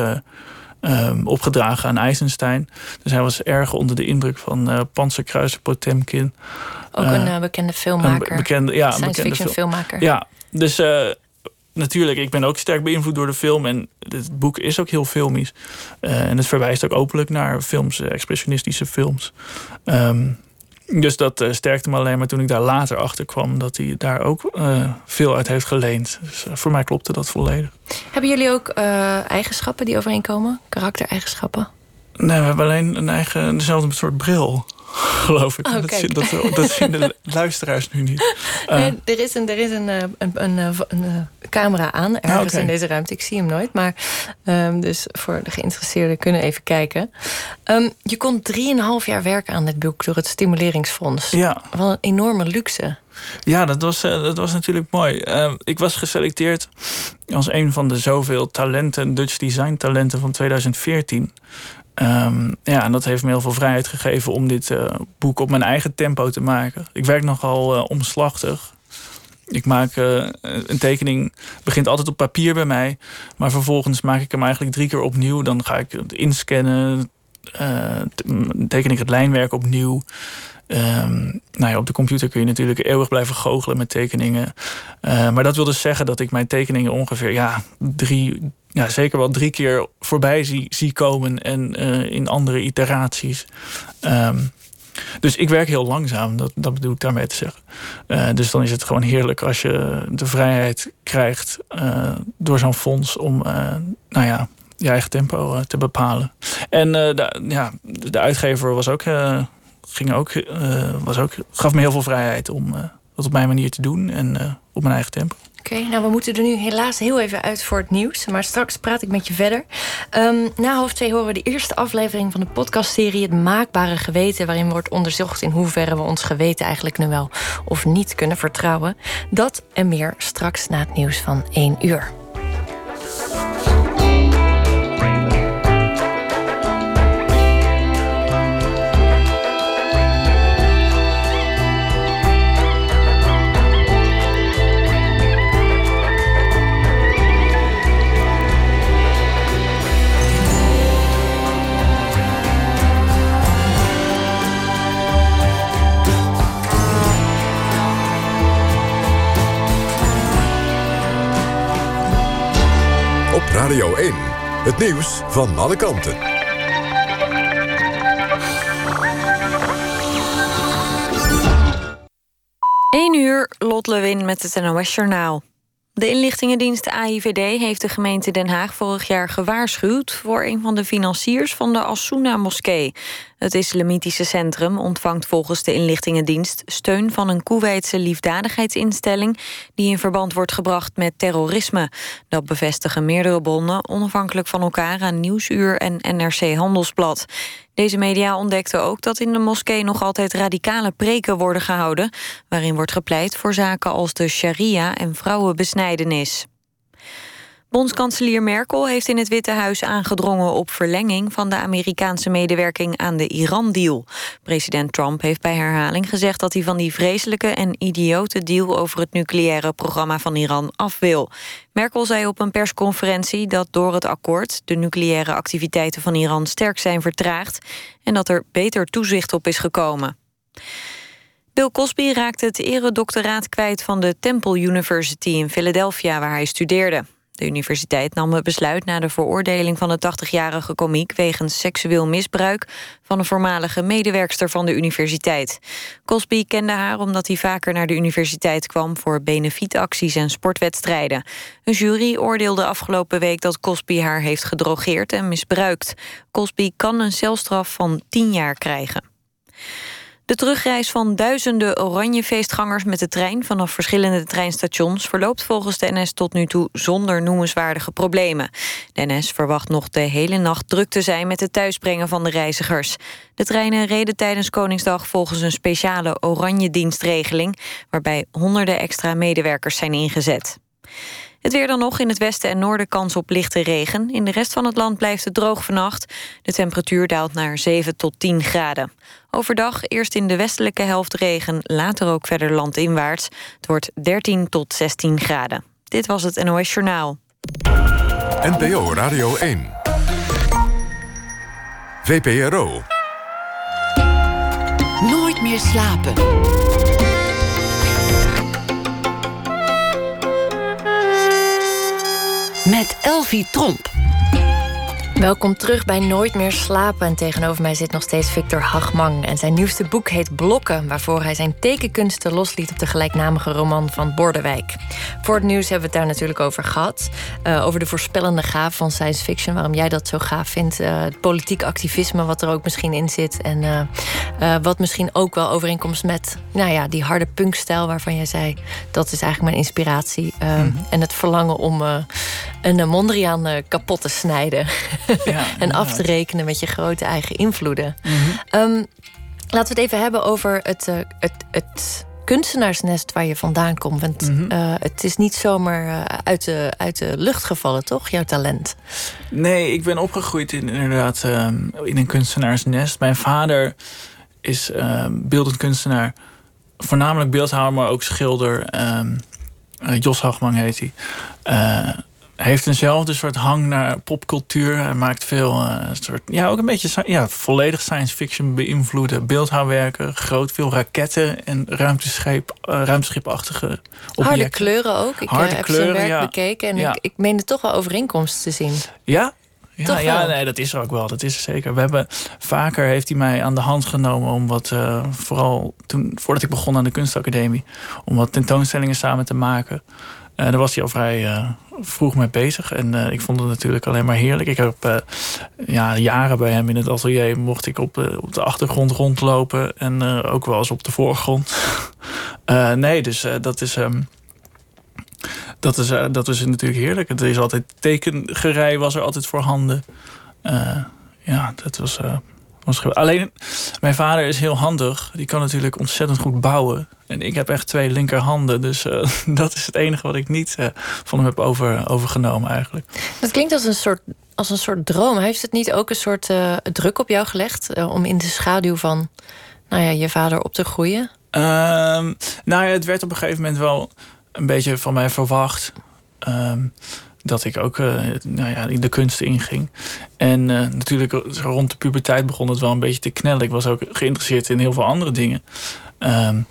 S3: Um, opgedragen aan Eisenstein. Dus hij was erg onder de indruk van uh, Panzerkruiser Potemkin.
S2: Ook een uh, bekende filmmaker.
S3: Een bekende, ja,
S2: Science bekende fiction filmmaker.
S3: Ja, dus natuurlijk, ik ben ook sterk beïnvloed door de film. En het boek is ook heel filmisch. en het verwijst ook openlijk naar films, expressionistische films. Um, dus dat uh, sterkte me alleen maar toen ik daar later achter kwam dat hij daar ook uh, veel uit heeft geleend. Dus uh, voor mij klopte dat volledig.
S2: Hebben jullie ook eigenschappen die overeenkomen? Karaktereigenschappen?
S3: Nee, we hebben alleen een eigen, dezelfde soort bril [LAUGHS] geloof ik.
S2: Oh,
S3: dat, zien, dat, dat, zien de [LAUGHS] luisteraars nu niet.
S2: Uh, er is een, er is een, een, een, een, een camera aan ergens ah, okay. in deze ruimte. Ik zie hem nooit. Maar um, dus voor de geïnteresseerden kunnen even kijken. Um, je kon drieënhalf jaar werken aan dit boek door het Stimuleringsfonds.
S3: Ja.
S2: Wat een enorme luxe.
S3: Ja, dat was, dat was natuurlijk mooi. Uh, ik was geselecteerd als een van de zoveel talenten, Dutch design talenten van 2014. Um, ja, en dat heeft me heel veel vrijheid gegeven om dit uh, boek op mijn eigen tempo te maken. Ik werk nogal uh, omslachtig. Ik maak uh, een tekening, begint altijd op papier bij mij. Maar vervolgens maak ik hem eigenlijk drie keer opnieuw. Dan ga ik het inscannen, teken ik het lijnwerk opnieuw. Um, nou ja, op de computer kun je natuurlijk eeuwig blijven goochelen met tekeningen. Uh, maar dat wil dus zeggen dat ik mijn tekeningen ongeveer ja, drie, ja, zeker wel drie keer voorbij zie, komen en uh, in andere iteraties. Um, dus ik werk heel langzaam, dat, dat bedoel ik daarmee te zeggen. Uh, dus dan is het gewoon heerlijk als je de vrijheid krijgt door zo'n fonds om nou ja, je eigen tempo te bepalen. En ja, de uitgever was ook ging ook, uh, was ook, gaf me heel veel vrijheid om uh, dat op mijn manier te doen en uh, op mijn eigen tempo.
S2: Oké, nou we moeten er nu helaas heel even uit voor het nieuws. Maar straks praat ik met je verder. Um, na half twee horen we de eerste aflevering van de podcastserie Het Maakbare Geweten. Waarin wordt onderzocht in hoeverre we ons geweten eigenlijk nu wel of niet kunnen vertrouwen. Dat en meer straks na het nieuws van 1 uur.
S4: Radio 1. Het nieuws van alle kanten.
S5: 1 uur, Lot Lewin met het NOS Journaal. De inlichtingendienst AIVD heeft de gemeente Den Haag vorig jaar gewaarschuwd... voor een van de financiers van de Assouna-moskee. Het islamitische centrum ontvangt volgens de inlichtingendienst... steun van een Koeweitse liefdadigheidsinstelling... die in verband wordt gebracht met terrorisme. Dat bevestigen meerdere bronnen onafhankelijk van elkaar... aan Nieuwsuur en NRC Handelsblad. Deze media ontdekten ook dat in de moskee nog altijd radicale preken worden gehouden... waarin wordt gepleit voor zaken als de sharia en vrouwenbesnijdenis. Bondskanselier Merkel heeft in het Witte Huis aangedrongen op verlenging van de Amerikaanse medewerking aan de Iran-deal. President Trump heeft bij herhaling gezegd dat hij van die vreselijke en idiote deal over het nucleaire programma van Iran af wil. Merkel zei op een persconferentie dat door het akkoord de nucleaire activiteiten van Iran sterk zijn vertraagd en dat er beter toezicht op is gekomen. Bill Cosby raakte het eredoctoraat kwijt van de Temple University in Philadelphia, waar hij studeerde. De universiteit nam het besluit na de veroordeling van de 80-jarige komiek... wegens seksueel misbruik van een voormalige medewerkster van de universiteit. Cosby kende haar omdat hij vaker naar de universiteit kwam... voor benefietacties en sportwedstrijden. Een jury oordeelde afgelopen week dat Cosby haar heeft gedrogeerd en misbruikt. Cosby kan een celstraf van 10 jaar krijgen. De terugreis van duizenden oranje feestgangers met de trein... vanaf verschillende treinstations verloopt volgens de NS tot nu toe... zonder noemenswaardige problemen. De NS verwacht nog de hele nacht druk te zijn... met het thuisbrengen van de reizigers. De treinen reden tijdens Koningsdag volgens een speciale oranje dienstregeling... waarbij honderden extra medewerkers zijn ingezet. Het weer dan nog in het westen en noorden kans op lichte regen. In de rest van het land blijft het droog vannacht. De temperatuur daalt naar 7 tot 10 graden. Overdag eerst in de westelijke helft regen, later ook verder landinwaarts. Het wordt 13 tot 16 graden. Dit was het NOS Journaal.
S4: NPO Radio 1. VPRO.
S1: Nooit meer slapen. Met Elvie Tromp.
S2: Welkom terug bij Nooit meer slapen. En tegenover mij zit nog steeds Victor Hagmang. En zijn nieuwste boek heet Blokken, waarvoor hij zijn tekenkunsten losliet op de gelijknamige roman van Bordewijk. Voor het nieuws hebben we het daar natuurlijk over gehad. Uh, over de voorspellende gaaf van science fiction, waarom jij dat zo gaaf vindt. Uh, het politiek activisme, wat er ook misschien in zit. En uh, wat misschien ook wel overeenkomst met nou ja, die harde punkstijl waarvan jij zei, dat is eigenlijk mijn inspiratie. Mm. En het verlangen om een Mondriaan kapot te snijden. [LAUGHS] [LAUGHS] En af te rekenen met je grote eigen invloeden. Mm -hmm. laten we het even hebben over het, uh, het, het kunstenaarsnest waar je vandaan komt. Want mm -hmm. uh, het is niet zomaar uh, uit, de, uit de lucht gevallen, toch? Jouw talent.
S3: Nee, ik ben opgegroeid in, inderdaad uh, in een kunstenaarsnest. Mijn vader is ehm, beeldend kunstenaar. Voornamelijk beeldhouwer, maar ook schilder. Ehm, Jos Hagman heet hij heeft eenzelfde soort hang naar popcultuur. Hij maakt veel, uh, soort, ja, ook een beetje ja, volledig science fiction beïnvloede beeldhouwwerken. Groot, veel raketten en ruimteschip, uh, ruimteschipachtige objecten.
S2: Harde kleuren ook. Ik Harde heb kleuren, zijn werk bekeken en ik, ik meende toch wel overeenkomsten te zien.
S3: Ja, ja, ja, nee, dat is er ook wel. Dat is er zeker. We hebben vaker heeft hij mij aan de hand genomen om wat, uh, vooral toen, voordat ik begon aan de kunstacademie, om wat tentoonstellingen samen te maken. En daar was hij al vrij uh, vroeg mee bezig. En uh, ik vond het natuurlijk alleen maar heerlijk. Ik heb uh, ja, jaren bij hem in het atelier mocht ik op, op de achtergrond rondlopen. En ook wel eens op de voorgrond. [LAUGHS] nee, dus dat is... Um, dat is, dat is natuurlijk heerlijk. Het is altijd tekengerij was er altijd voorhanden. ja, dat was, was... Alleen, mijn vader is heel handig. Die kan natuurlijk ontzettend goed bouwen. En ik heb echt twee linkerhanden. Dus uh, [LAUGHS] dat is het enige wat ik niet uh, van hem heb over, overgenomen eigenlijk.
S2: Dat klinkt als een soort, als een soort droom. Heeft het niet ook een soort uh, druk op jou gelegd... om in de schaduw van nou ja, je vader op te groeien?
S3: Um, nou ja, het werd op een gegeven moment wel een beetje van mij verwacht... Um, dat ik ook uh, nou ja, in de kunsten inging. En uh, natuurlijk rond de puberteit begon het wel een beetje te knellen. Ik was ook geïnteresseerd in heel veel andere dingen. Um,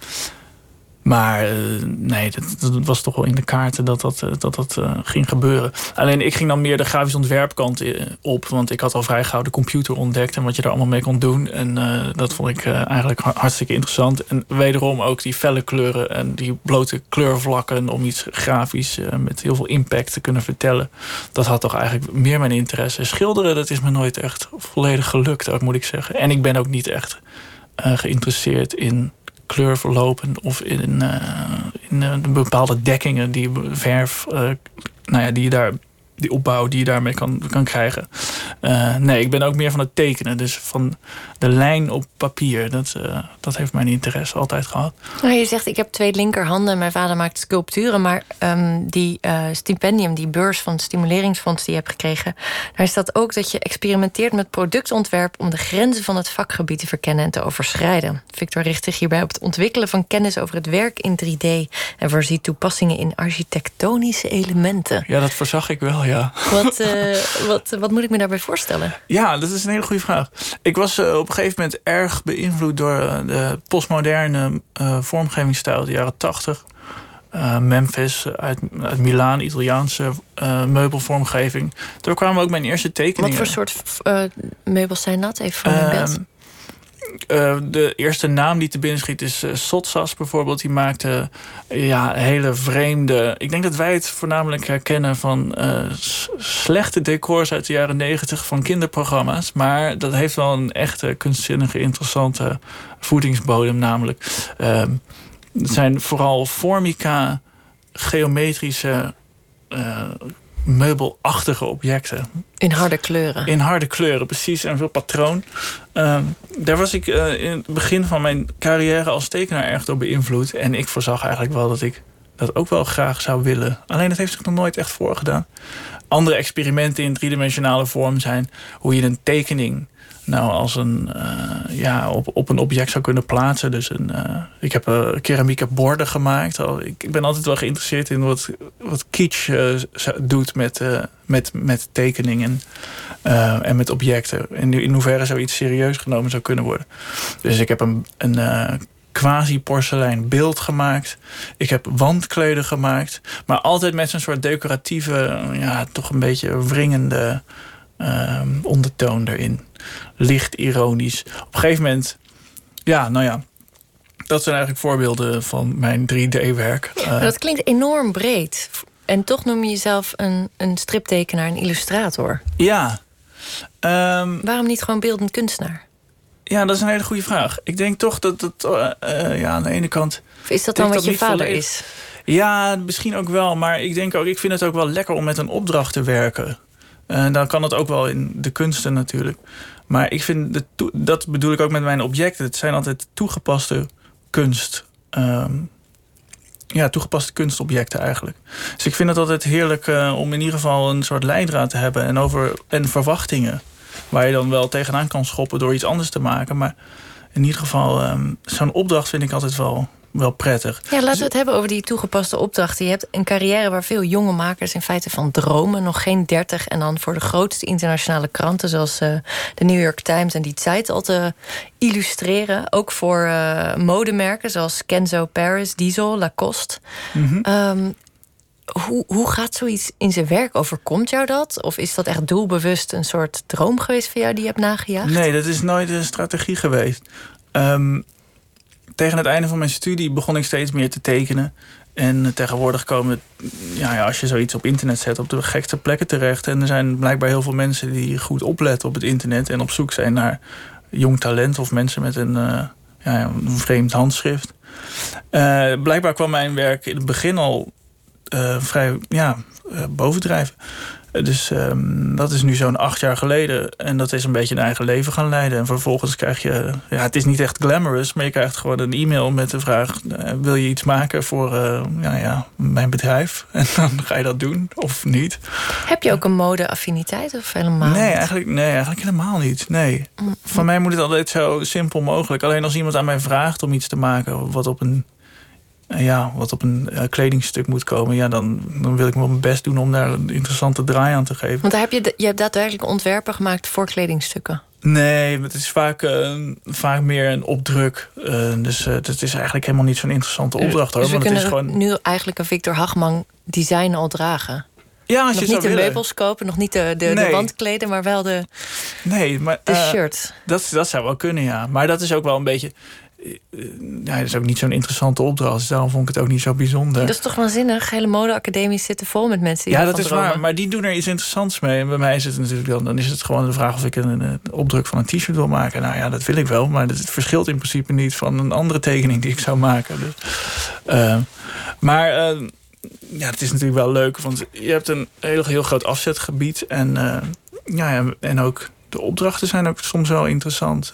S3: Maar uh, nee, dat, was toch wel in de kaarten dat dat, dat, dat uh, ging gebeuren. Alleen ik ging dan meer de grafisch ontwerpkant op. Want ik had al vrij gauw de computer ontdekt en wat je er allemaal mee kon doen. En dat vond ik eigenlijk hartstikke interessant. En wederom ook die felle kleuren en die blote kleurvlakken om iets grafisch met heel veel impact te kunnen vertellen. Dat had toch eigenlijk meer mijn interesse. Schilderen, dat is me nooit echt volledig gelukt, ook moet ik zeggen. En ik ben ook niet echt geïnteresseerd in kleurverlopen of in, uh, in uh, bepaalde dekkingen die verf, uh, nou ja, die je daar die opbouw die je daarmee kan, kan krijgen. Uh, nee, ik ben ook meer van het tekenen. Dus van de lijn op papier. Dat, uh, dat heeft mijn interesse altijd gehad.
S2: Nou, je zegt, ik heb twee linkerhanden. Mijn vader maakt sculpturen. Maar um, die uh, stipendium, die beurs van het Stimuleringsfonds die je hebt gekregen... daar staat ook dat je experimenteert met productontwerp... om de grenzen van het vakgebied te verkennen en te overschrijden. Victor richt zich hierbij op het ontwikkelen van kennis over het werk in 3D... en voorziet toepassingen in architectonische elementen.
S3: Ja, dat voorzag ik wel, ja.
S2: Wat, uh, [LAUGHS] wat, wat moet ik me daarbij voorstellen?
S3: Ja, dat is een hele goede vraag. Ik was uh, op een gegeven moment erg beïnvloed door uh, de postmoderne vormgevingsstijl uit de jaren tachtig. Memphis, uit, uit Milaan, Italiaanse meubelvormgeving. Daar kwamen ook mijn eerste tekeningen.
S2: Wat voor soort meubels zijn dat? Even voor mijn beeld.
S3: Uh, de eerste naam die te binnen schiet is uh, Sotsas bijvoorbeeld. Die maakte uh, ja, hele vreemde... Ik denk dat wij het voornamelijk herkennen van slechte decors uit de jaren negentig van kinderprogramma's. Maar dat heeft wel een echte kunstzinnige, interessante voedingsbodem namelijk. Ehm, het zijn vooral formica, geometrische meubelachtige objecten.
S2: In harde kleuren.
S3: In harde kleuren, precies. En veel patroon. Uh, daar was ik uh, in het begin van mijn carrière als tekenaar erg door beïnvloed. En ik voorzag eigenlijk wel dat ik dat ook wel graag zou willen. Alleen dat heeft zich nog nooit echt voorgedaan. Andere experimenten in driedimensionale vorm zijn hoe je een tekening nou als een, uh, ja, op, op een object zou kunnen plaatsen. Dus een, uh, ik heb uh, keramieke borden gemaakt. Ik, ik ben altijd wel geïnteresseerd in wat, wat kitsch doet met, met, met tekeningen en met objecten. En in hoeverre zoiets serieus genomen zou kunnen worden. Dus ik heb een, een quasi-porselein beeld gemaakt. Ik heb wandkleden gemaakt. Maar altijd met zo'n soort decoratieve, ja, toch een beetje wringende ondertoon erin licht ironisch. Op een gegeven moment, ja, nou ja. Dat zijn eigenlijk voorbeelden van mijn 3D-werk.
S2: Uh, [LAUGHS] dat klinkt enorm breed. En toch noem je jezelf een, een striptekenaar, een illustrator.
S3: Ja. Um,
S2: Waarom niet gewoon beeldend kunstenaar?
S3: Ja, dat is een hele goede vraag. Ik denk toch dat het uh, uh, ja, aan de ene kant.
S2: Of is dat dan wat je vader is?
S3: Ja, misschien ook wel. Maar ik denk ook, ik vind het ook wel lekker om met een opdracht te werken. En dan kan het ook wel in de kunsten natuurlijk. Maar ik vind, de dat bedoel ik ook met mijn objecten. Het zijn altijd toegepaste kunst. Um, ja, toegepaste kunstobjecten eigenlijk. Dus ik vind het altijd heerlijk uh, om in ieder geval een soort leidraad te hebben. En, over, en verwachtingen. Waar je dan wel tegenaan kan schoppen door iets anders te maken. Maar in ieder geval, um, zo'n opdracht vind ik altijd wel wel prettig.
S2: Ja, laten we het hebben over die toegepaste opdrachten. Je hebt een carrière waar veel jonge makers in feite van dromen. Nog geen dertig. En dan voor de grootste internationale kranten... zoals uh, de New York Times en die Zeit al te illustreren. Ook voor uh, modemerken zoals Kenzo Paris, Diesel, Lacoste. Mm -hmm. um, hoe, hoe gaat zoiets in zijn werk? Overkomt jou dat? Of is dat echt doelbewust een soort droom geweest voor jou die je hebt nagejaagd?
S3: Nee, dat is nooit een strategie geweest. Um, tegen het einde van mijn studie begon ik steeds meer te tekenen. En tegenwoordig komen, ja, ja, als je zoiets op internet zet, op de gekste plekken terecht. En er zijn blijkbaar heel veel mensen die goed opletten op het internet en op zoek zijn naar jong talent of mensen met een, uh, ja, een vreemd handschrift. Uh, blijkbaar kwam mijn werk in het begin al uh, vrij ja, bovendrijven. Dus um, dat is nu zo'n acht jaar geleden. En dat is een beetje een eigen leven gaan leiden. En vervolgens krijg je... Ja, het is niet echt glamorous, maar je krijgt gewoon een e-mail met de vraag... Uh, wil je iets maken voor uh, ja, ja, mijn bedrijf? [LAUGHS] En dan ga je dat doen, of niet.
S2: Heb je ook een modeaffiniteit of helemaal
S3: nee,
S2: niet?
S3: Eigenlijk, nee, eigenlijk helemaal niet. Nee. Mm. Van mij moet het altijd zo simpel mogelijk. Alleen als iemand aan mij vraagt om iets te maken... wat op een ja, wat op een uh, kledingstuk moet komen, ja, dan, dan wil ik wel mijn best doen om daar een interessante draai aan te geven.
S2: Want daar heb je, je hebt daadwerkelijk ontwerpen gemaakt voor kledingstukken.
S3: Nee, het is vaak, uh, vaak meer een opdruk. Uh, dus het is eigenlijk helemaal niet zo'n interessante opdracht.
S2: Dus
S3: hoor,
S2: we
S3: want het is gewoon...
S2: nu eigenlijk een Victor Hagman design al dragen.
S3: Ja, als
S2: nog
S3: je
S2: niet
S3: zou
S2: de
S3: willen.
S2: meubels kopen, nog niet de, de, de
S3: Nee.
S2: wandkleden, maar wel de,
S3: Nee, maar
S2: de
S3: eh,
S2: shirt.
S3: dat, dat zou wel kunnen, ja. Maar dat is ook wel een beetje... eh, Ja, dat is ook niet zo'n interessante opdracht. Dus daarom vond ik het ook niet zo bijzonder.
S2: Dat is toch waanzinnig? Hele modeacademies zitten vol met mensen die
S3: ja, dat is
S2: dromen.
S3: waar. Maar die doen er iets interessants mee. En bij mij is het natuurlijk dan, dan is het gewoon de vraag of ik een, een opdruk van een t-shirt wil maken. Nou ja, dat wil ik wel. Maar het verschilt in principe niet van een andere tekening die ik zou maken. Dus, eh, maar eh, ja, het is natuurlijk wel leuk. Want je hebt een heel, heel groot afzetgebied. En, eh, ja, ja, en ook de opdrachten zijn ook soms wel interessant.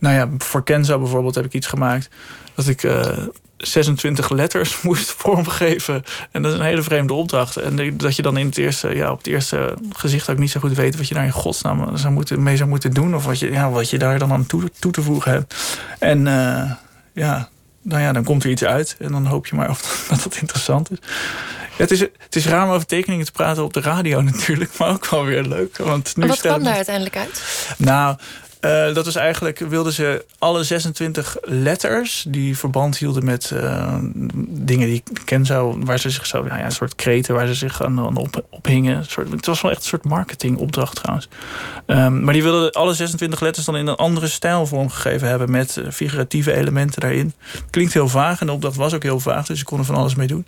S3: Eh, nou ja, voor Kenzo bijvoorbeeld heb ik iets gemaakt. Dat ik eh, 26 letters [LAUGHS] moest vormgeven. En dat is een hele vreemde opdracht. En dat je dan in het eerste, ja, op het eerste gezicht ook niet zo goed weet wat je daar in godsnaam zou moeten, mee zou moeten doen. Of wat je, ja, wat je daar dan aan toe, toe te voegen hebt. En eh, ja, nou ja, dan komt er iets uit. En dan hoop je maar [LAUGHS] of, dat het interessant is. Ja, het, is het is raar om over tekeningen te praten op de radio [LAUGHS] natuurlijk. Maar ook wel weer leuk. Want nu
S2: En wat kwam daar uiteindelijk uit?
S3: nou, eh, dat was eigenlijk, wilden ze alle 26 letters die verband hielden met eh, dingen die ik ken zou, waar ze zich zo, nou ja, een soort kreten waar ze zich aan, aan op, ophingen. Soort, het was wel echt een soort marketingopdracht trouwens. Ehm, maar die wilden alle 26 letters dan in een andere stijl vormgegeven hebben met eh, figuratieve elementen daarin. Klinkt heel vaag en opdracht was ook heel vaag, dus ik kon er van alles mee doen.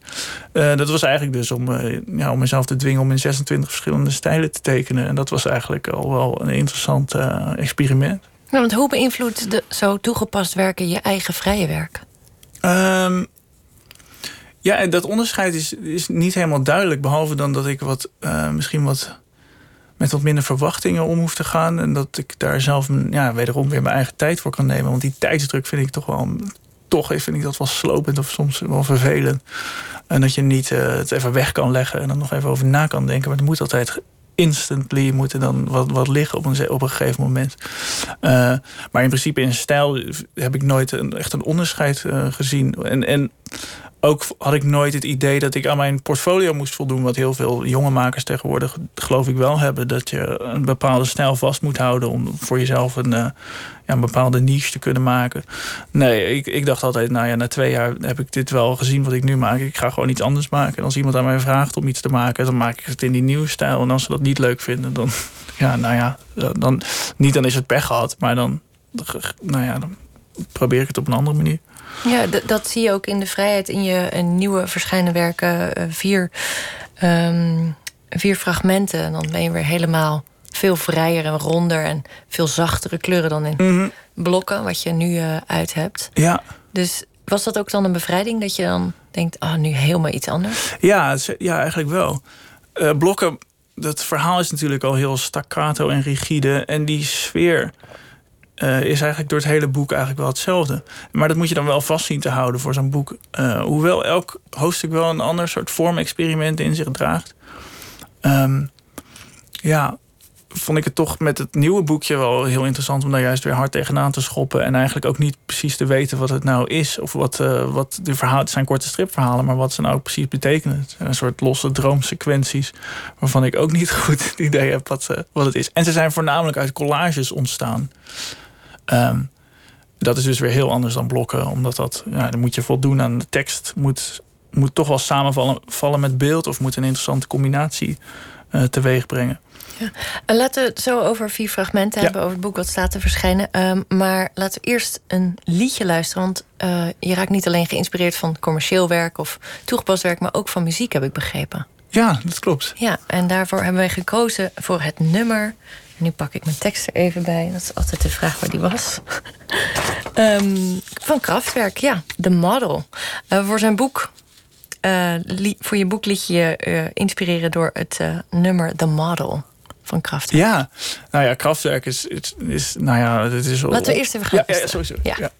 S3: Dat was eigenlijk dus om, ja, om mezelf te dwingen om in 26 verschillende stijlen te tekenen. En dat was eigenlijk al wel een interessant eh,
S2: Ja, want hoe beïnvloedt de, zo toegepast werken je eigen vrije werk?
S3: Ehm, ja, en dat onderscheid is, is niet helemaal duidelijk. Behalve dan dat ik wat, eh, misschien wat met wat minder verwachtingen om hoef te gaan. En dat ik daar zelf ja, wederom weer mijn eigen tijd voor kan nemen. Want die tijdsdruk vind ik toch wel. Toch vind ik dat wel slopend of soms wel vervelend. En dat je niet eh, het even weg kan leggen en dan nog even over na kan denken. Maar het moet altijd instantly moeten dan wat, wat liggen op een, op een gegeven moment. Eh, maar in principe in stijl heb ik nooit een, echt een onderscheid eh, gezien. En, en ook had ik nooit het idee dat ik aan mijn portfolio moest voldoen. Wat heel veel jonge makers tegenwoordig geloof ik wel hebben. Dat je een bepaalde stijl vast moet houden om voor jezelf een, eh, ja, een bepaalde niche te kunnen maken. Nee, ik, ik dacht altijd, nou ja, na twee jaar heb ik dit wel gezien wat ik nu maak. Ik ga gewoon iets anders maken. En als iemand aan mij vraagt om iets te maken, dan maak ik het in die nieuwe stijl. En als ze dat niet leuk vinden, dan, [LAUGHS] ja, nou ja, dan, niet dan is het pech gehad. Maar dan, nou ja, dan probeer ik het op een andere manier.
S2: Ja, dat zie je ook in de vrijheid in je nieuwe verschijnen werken. eh, vier, ehm, vier fragmenten. En dan ben je weer helemaal veel vrijer en ronder en veel zachtere kleuren dan in blokken, wat je nu eh, uit hebt.
S3: Ja.
S2: Dus was dat ook dan een bevrijding dat je dan denkt, ah, nu helemaal iets anders?
S3: Ja, ja eigenlijk wel. Eh, blokken, dat verhaal is natuurlijk al heel staccato en rigide. En die sfeer eh, is eigenlijk door het hele boek eigenlijk wel hetzelfde. Maar dat moet je dan wel vast zien te houden voor zo'n boek. Eh, hoewel elk hoofdstuk wel een ander soort vormexperiment in zich draagt. Ehm, ja, vond ik het toch met het nieuwe boekje wel heel interessant om daar juist weer hard tegenaan te schoppen. En eigenlijk ook niet precies te weten wat het nou is. Of wat, eh, wat de verhalen. Zijn korte stripverhalen, maar wat ze nou ook precies betekenen. Het zijn een soort losse droomsequenties. Waarvan ik ook niet [LAUGHS] goed het idee heb wat, wat het is. En ze zijn voornamelijk uit collages ontstaan. Ehm, dat is dus weer heel anders dan blokken. Omdat dat, ja, dan moet je voldoen aan de tekst. Moet, moet toch wel samenvallen vallen met beeld. Of moet een interessante combinatie eh, teweeg brengen.
S2: Eh, Laten we het zo over vier fragmenten
S3: Ja.
S2: hebben over het boek wat staat te verschijnen. Ehm, maar laten we eerst een liedje luisteren. Want eh, je raakt niet alleen geïnspireerd van commercieel werk of toegepast werk, maar ook van muziek, heb ik begrepen.
S3: Ja, dat klopt.
S2: Ja, en daarvoor hebben wij gekozen voor het nummer. Nu pak ik mijn tekst er even bij. Dat is altijd de vraag waar die was. [LAUGHS] Ehm, van Kraftwerk, ja, The Model. Eh, voor zijn boek. li- voor je boek liet je je eh, inspireren door het nummer The Model van Kraftwerk.
S3: Ja, nou ja, krachtwerk is, is, is nou ja, het is
S2: Laten we eerst even gaan
S3: Ja, ja, sowieso.
S2: Ja.
S3: Ja.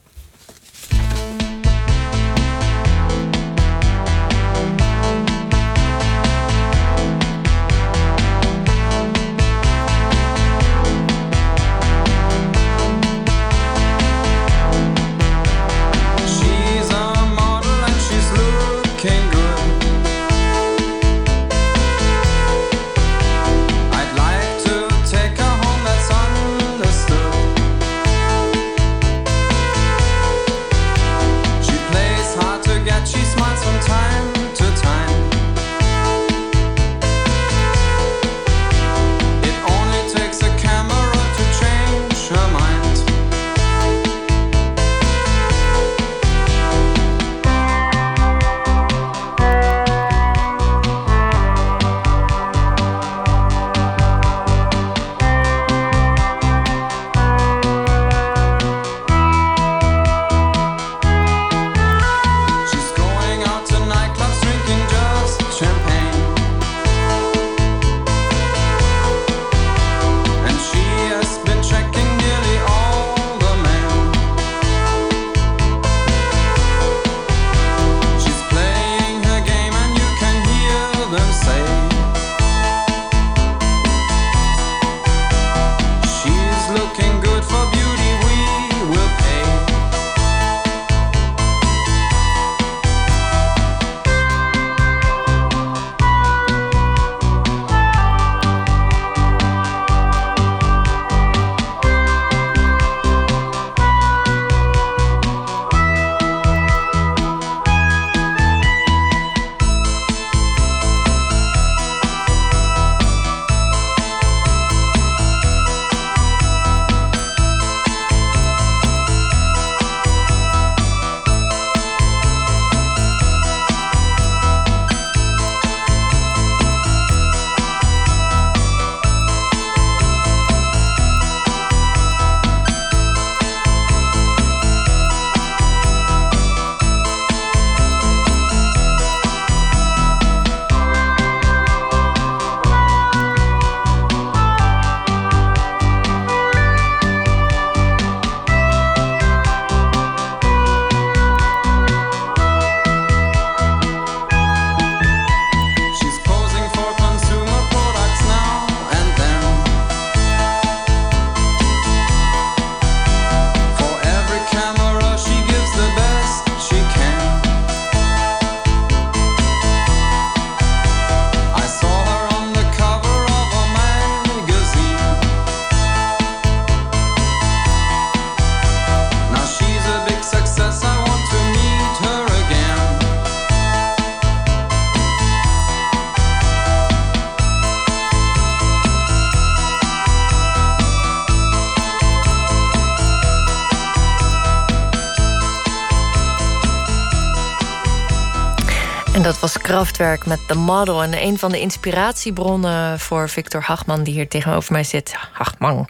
S2: Kraftwerk met The Model. En een van de inspiratiebronnen voor Victor Hagman, die hier tegenover mij zit. Hagman.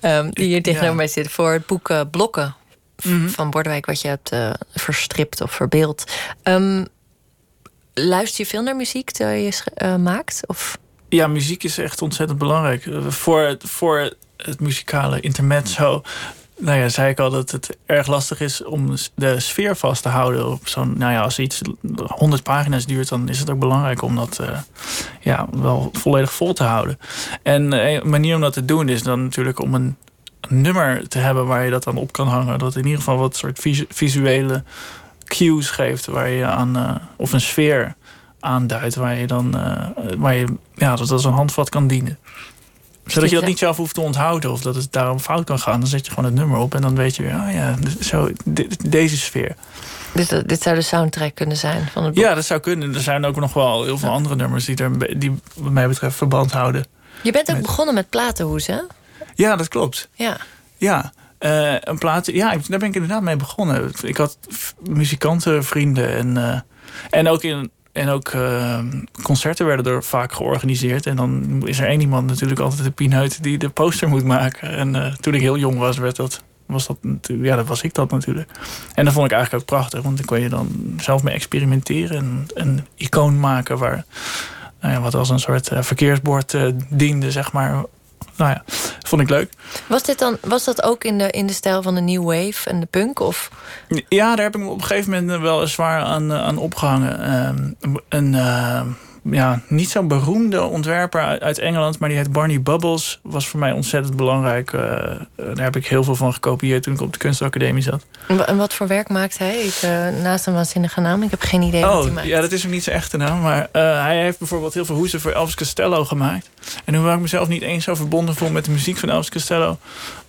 S2: ehm, die hier tegenover
S3: Ja.
S2: mij zit voor het boek eh, Blokken v- van Bordewijk, wat je hebt eh, verstript of verbeeld. Ehm, luister je veel naar muziek terwijl je eh, maakt? Of
S3: Ja, muziek is echt ontzettend belangrijk. Voor het, voor het muzikale intermezzo. Nou ja, zei ik al dat het erg lastig is om de sfeer vast te houden. Op zo'n, nou ja, als iets 100 pagina's duurt, dan is het ook belangrijk om dat eh, ja, wel volledig vol te houden. En eh, een manier om dat te doen is dan natuurlijk om een, nummer te hebben waar je dat dan op kan hangen. Dat in ieder geval wat soort visu- visuele cues geeft waar je aan, eh, of een sfeer aanduidt waar je dan, eh, waar je, ja, dat als een handvat kan dienen. Zodat je dat niet zelf hoeft te onthouden of dat het daarom fout kan gaan. Dan zet je gewoon het nummer op en dan weet je weer, oh ja, zo, de- deze sfeer.
S2: dit, dit zou de soundtrack kunnen zijn van het boek?
S3: Ja, dat zou kunnen. Er zijn ook nog wel heel veel andere nummers die, er, die wat mij betreft verband houden.
S2: Je bent ook
S3: Met-
S2: begonnen met platenhoes, hè?
S3: Ja, dat klopt.
S2: Ja.
S3: Ja, eh, een plaat. Ja, daar ben ik inderdaad mee begonnen. Ik had muzikanten, vrienden en, eh, en ook in. En ook eh, concerten werden er vaak georganiseerd. En dan is er één iemand natuurlijk altijd de pineut die de poster moet maken. En eh, toen ik heel jong was, werd dat, was dat ja, dat was ik dat natuurlijk. En dat vond ik eigenlijk ook prachtig, want dan kon je dan zelf mee experimenteren en een icoon maken waar, nou wat als een soort eh, verkeersbord eh, diende, zeg maar. Nou ja, vond ik leuk.
S2: Was, dit dan, was dat ook in de, in de stijl van de New Wave en de punk? Of
S3: Ja, daar heb ik me op een gegeven moment wel zwaar aan, eh, aan opgehangen. Ehm, een eh, ja, niet zo'n beroemde ontwerper uit, Engeland, maar die heet Barney Bubbles. Was voor mij ontzettend belangrijk. Eh, eh, daar heb ik heel veel van gekopieerd toen ik op de kunstacademie zat.
S2: En wa- En wat voor werk maakt hij? Ik, eh, naast een waanzinnige naam. Ik heb geen idee wat hij
S3: Oh,
S2: maakt.
S3: ja, dat is ook niet zijn echte naam. Maar hij heeft bijvoorbeeld heel veel hoezen voor Elvis Costello gemaakt. En hoewel ik mezelf niet eens zo verbonden voel met de muziek van Elvis Costello...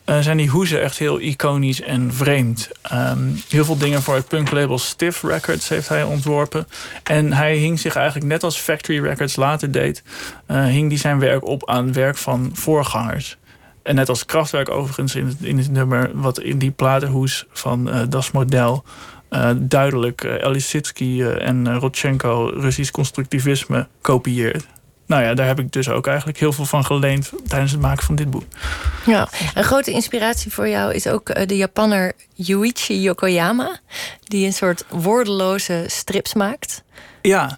S3: eh, zijn die hoezen echt heel iconisch en vreemd. Ehm, heel veel dingen voor het punklabel Stiff Records heeft hij ontworpen. En hij hing zich eigenlijk net als Factory Records later deed... eh, hing die zijn werk op aan werk van voorgangers. En net als Kraftwerk overigens in het, in nummer... wat in die platenhoes van eh, Das Model... duidelijk uh, Elisitsky en uh, Rodchenko Russisch constructivisme kopieert. Nou ja, daar heb ik dus ook eigenlijk heel veel van geleend tijdens het maken van dit boek.
S2: Ja, een grote inspiratie voor jou is ook eh, de Japanner Yuichi Yokoyama, die een soort woordeloze strips maakt.
S3: Ja,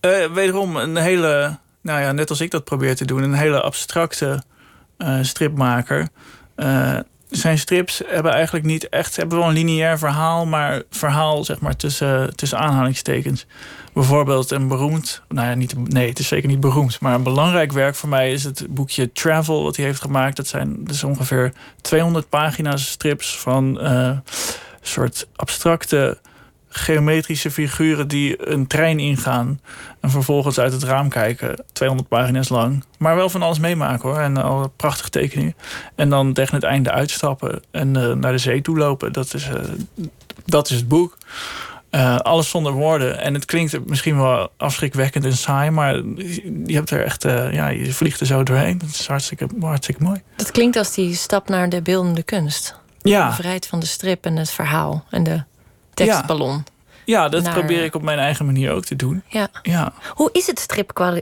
S3: uh, wederom een hele, nou ja, net als ik dat probeer te doen, een hele abstracte uh, stripmaker. Uh, zijn strips hebben eigenlijk niet echt... hebben wel een lineair verhaal, maar verhaal zeg maar tussen, tussen aanhalingstekens. Bijvoorbeeld een beroemd... Nou ja, niet, nee, het is zeker niet beroemd. Maar een belangrijk werk voor mij is het boekje Travel... wat hij heeft gemaakt. Dat zijn dus ongeveer 200 pagina's strips van... Uh, soort abstracte geometrische figuren die een trein ingaan en vervolgens uit het raam kijken, 200 pagina's lang. Maar wel van alles meemaken hoor. En al prachtige tekeningen. En dan tegen het einde uitstappen en uh, naar de zee toe lopen. Dat is, uh, dat is het boek. Uh, alles zonder woorden. En het klinkt misschien wel afschrikwekkend en saai, maar je hebt er echt, ja, je vliegt er zo doorheen. Dat is hartstikke, hartstikke mooi.
S2: Dat klinkt als die stap naar de beeldende kunst.
S3: Ja.
S2: De vrijheid van de strip en het verhaal en de tekstballon.
S3: Ja, dat probeer ik op mijn eigen manier ook te doen.
S2: Ja.
S3: ja.
S2: Hoe is het strip, uh,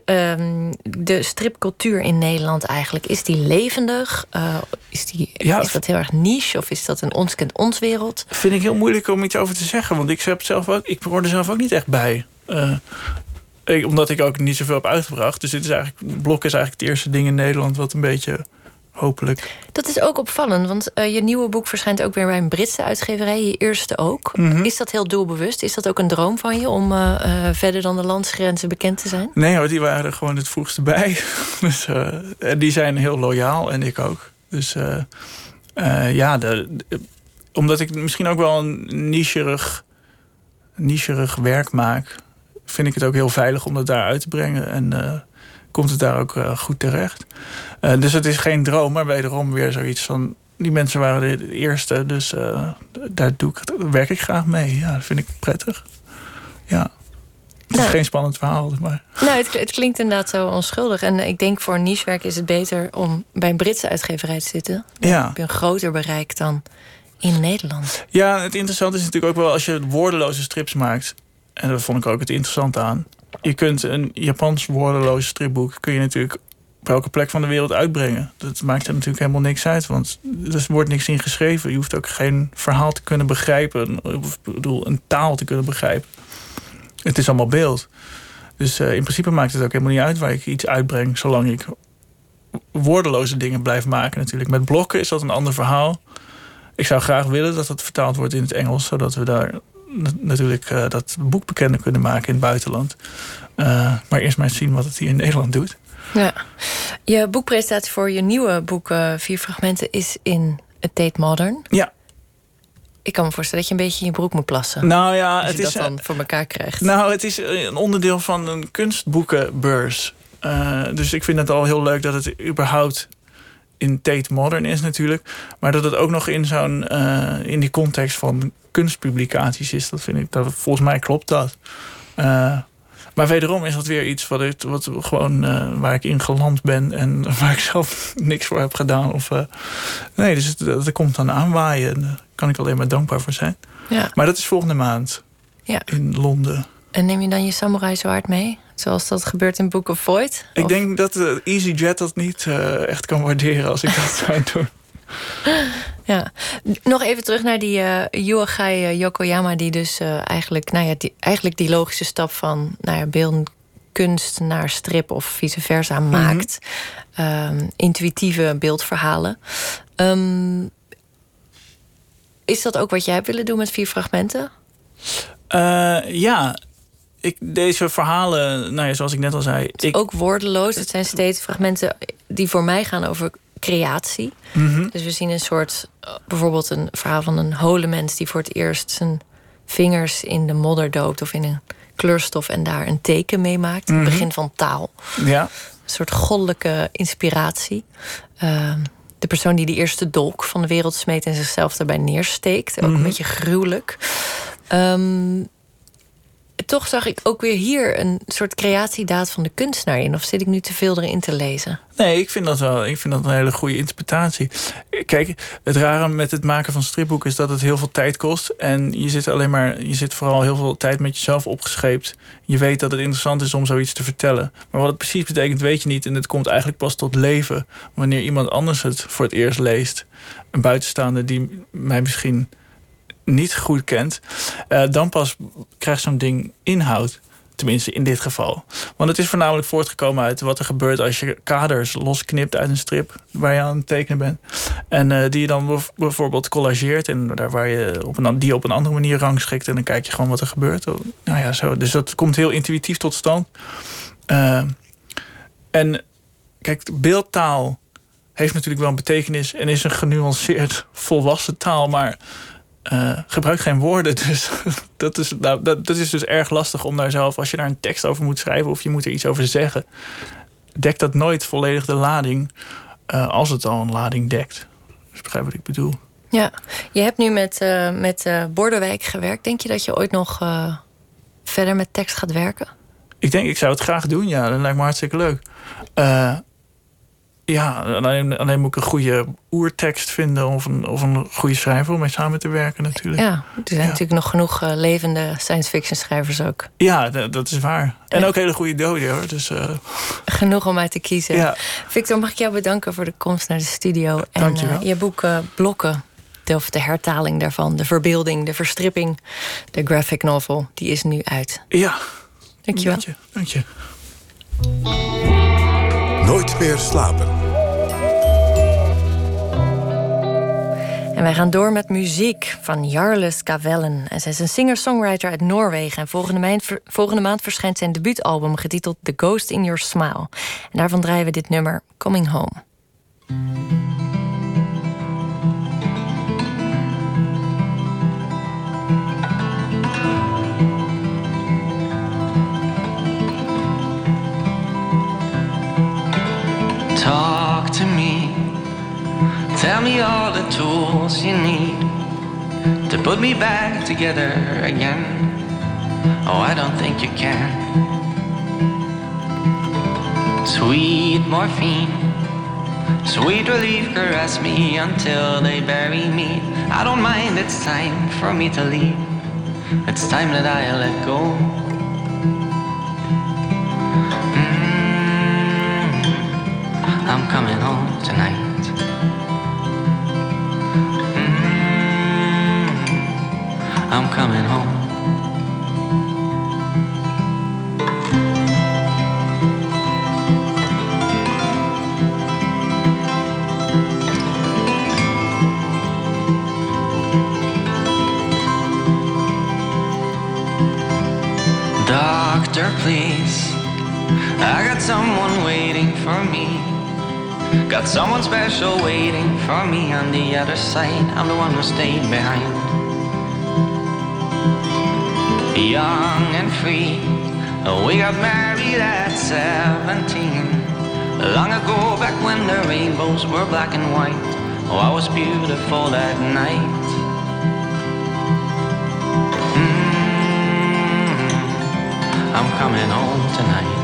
S2: de stripcultuur in Nederland eigenlijk? Is die levendig? Uh, is, die, ja, is dat heel erg niche of is dat een ons kent ons wereld?
S3: Vind ik heel moeilijk om iets over te zeggen. Want ik, heb zelf ook, ik hoor er zelf ook niet echt bij. Uh, ik, omdat ik ook niet zoveel heb uitgebracht. Dus dit is eigenlijk, Blok is eigenlijk het eerste ding in Nederland... wat een beetje hopelijk.
S2: Dat is ook opvallend, want uh, je nieuwe boek verschijnt ook weer bij een Britse uitgeverij, je eerste ook. Mm -hmm. Is dat heel doelbewust? Is dat ook een droom van je om uh, uh, verder dan de landsgrenzen bekend te zijn?
S3: Nee hoor, die waren er gewoon het vroegste bij. [LAUGHS] dus, en die zijn heel loyaal en ik ook. Dus ja, de, de, omdat ik misschien ook wel een nicherig, nicherig werk maak, vind ik het ook heel veilig om dat daar uit te brengen. En komt het daar ook uh, goed terecht. Uh, dus het is geen droom, maar wederom weer zoiets van... die mensen waren de eerste, dus uh, daar doe ik, werk ik graag mee. Ja, dat vind ik prettig. Ja. Het nou, is geen spannend verhaal, maar...
S2: Nou, het, het, klinkt inderdaad zo onschuldig. En ik denk voor nichewerk is het beter om bij een Britse uitgeverij te zitten. Dan
S3: ja.
S2: heb je een groter bereik dan in Nederland.
S3: Ja, het interessante is natuurlijk ook wel als je woordeloze strips maakt. En dat vond ik ook het interessante aan je kunt een Japans woordeloos stripboek... kun je natuurlijk op elke plek van de wereld uitbrengen. Dat maakt er natuurlijk helemaal niks uit, want er wordt niks in geschreven. Je hoeft ook geen verhaal te kunnen begrijpen, of bedoel, een taal te kunnen begrijpen. Het is allemaal beeld. Dus uh, in principe maakt het ook helemaal niet uit waar ik iets uitbreng, zolang ik woordeloze dingen blijf maken natuurlijk. Met blokken is dat een ander verhaal. Ik zou graag willen dat het vertaald wordt in het Engels, zodat we daar natuurlijk uh, dat boek bekender kunnen maken in het buitenland. Uh, maar eerst maar eens zien wat het hier in Nederland doet.
S2: Ja. Je boekpresentatie voor je nieuwe boek uh, Vier Fragmenten is in het Tate Modern.
S3: Ja.
S2: Ik kan me voorstellen dat je een beetje in je broek moet plassen.
S3: Nou ja,
S2: als
S3: het
S2: je
S3: is
S2: dat dan voor elkaar krijgt.
S3: Nou, het is een onderdeel van een kunstboekenbeurs. dus ik vind het al heel leuk dat het überhaupt in Tate Modern is natuurlijk. Maar dat het ook nog in zo'n uh, in die context van kunstpublicaties is. Dat vind ik, dat, volgens mij klopt dat. Uh, maar wederom is dat weer iets wat, ik, wat gewoon uh, waar ik in geland ben en [LAUGHS] waar ik zelf niks voor heb gedaan. Of, nee, dus dat, dat komt dan aanwaaien. En daar kan ik alleen maar dankbaar voor zijn.
S2: Ja.
S3: Maar dat is volgende maand
S2: ja.
S3: in Londen.
S2: En neem je dan je samurai zwaard mee? Zoals dat gebeurt in Book of Void?
S3: Ik of? denk dat uh, EasyJet dat niet uh, echt kan waarderen als ik dat [LAUGHS] zou doen. [LAUGHS]
S2: Ja, nog even terug naar die uh, Yuagai Yokoyama... die dus eigenlijk, nou ja, die, eigenlijk die logische stap van nou ja, beeldend kunst naar strip of vice versa maakt. Mm -hmm. um, intuïtieve beeldverhalen. Um, is dat ook wat jij hebt willen doen met vier fragmenten?
S3: Uh, ja, ik, deze verhalen, nou ja, zoals ik net al zei.
S2: Ik... Ook woordeloos. Het zijn steeds fragmenten die voor mij gaan over creatie.
S3: Mm -hmm.
S2: Dus we zien een soort, bijvoorbeeld een verhaal van een holemens die voor het eerst zijn vingers in de modder doopt of in een kleurstof en daar een teken mee maakt. Mm -hmm. Het begin van taal.
S3: Ja.
S2: Een soort goddelijke inspiratie. Uh, de persoon die de eerste dolk van de wereld smeet en zichzelf daarbij neersteekt. Ook mm -hmm. een beetje gruwelijk. Um, toch zag ik ook weer hier een soort creatiedaad van de kunstenaar in. Of zit ik nu te veel erin te lezen?
S3: Nee, ik vind dat wel. Ik vind dat een hele goede interpretatie. Kijk, het rare met het maken van stripboeken is dat het heel veel tijd kost. En je zit alleen maar, je zit vooral heel veel tijd met jezelf opgescheept. Je weet dat het interessant is om zoiets te vertellen. Maar wat het precies betekent, weet je niet. En het komt eigenlijk pas tot leven wanneer iemand anders het voor het eerst leest. Een buitenstaander die mij misschien niet goed kent, uh, dan pas krijgt zo'n ding inhoud. Tenminste, in dit geval. Want het is voornamelijk voortgekomen uit wat er gebeurt als je kaders losknipt uit een strip waar je aan het tekenen bent. En eh, die je dan bijvoorbeeld collageert en daar waar je op een, die op een andere manier rangschikt. En dan kijk je gewoon wat er gebeurt. Nou ja, zo. Dus dat komt heel intuïtief tot stand. Uh, en kijk, beeldtaal heeft natuurlijk wel een betekenis en is een genuanceerd volwassen taal, maar uh, gebruik geen woorden. [LAUGHS] Dus dat is, nou, dat, dat, is dus erg lastig om daar zelf, als je daar een tekst over moet schrijven of je moet er iets over zeggen, dekt dat nooit volledig de lading uh, als het al een lading dekt. Dus begrijp wat ik bedoel.
S2: Ja, je hebt nu met, uh, met Bordewijk gewerkt. Denk je dat je ooit nog verder met tekst gaat werken?
S3: Ik denk, ik zou het graag doen. Ja, dat lijkt me hartstikke leuk. Ja, alleen, alleen moet ik een goede oertekst vinden of een, of een goede schrijver om mee samen te werken natuurlijk.
S2: Ja, er zijn natuurlijk nog genoeg uh, levende science fiction schrijvers ook.
S3: Ja, dat is waar. En ook hele goede doden hoor. Dus, uh... [LAUGHS]
S2: Genoeg om uit te kiezen. Ja. Victor, mag ik jou bedanken voor de komst naar de studio. En uh, je boek Blokken, of de hertaling daarvan, de verbeelding, de verstripping, de graphic novel, die is nu uit.
S3: Ja.
S2: Dankjewel.
S3: Dank je. Dank je.
S4: Nooit meer slapen.
S2: En wij gaan door met muziek van Jarles Kavellen. En zij is een singer-songwriter uit Noorwegen. En volgende maand, verschijnt zijn debuutalbum getiteld The Ghost in Your Smile. En daarvan draaien we dit nummer Coming Home.
S6: Tell me all the tools you need to put me back together again. Oh, I don't think you can. Sweet morphine, sweet relief, caress me until they bury me. I don't mind, it's time for me to leave. It's time that I let go. Mm-hmm. I'm coming home tonight. Coming home. Doctor, please. I got someone waiting for me. Got someone special waiting for me on the other side. I'm the one who stayed behind. Young and free, we got married at 17. Long ago, back when the rainbows were black and white. Oh, I was beautiful that night. Mm-hmm. I'm coming home tonight.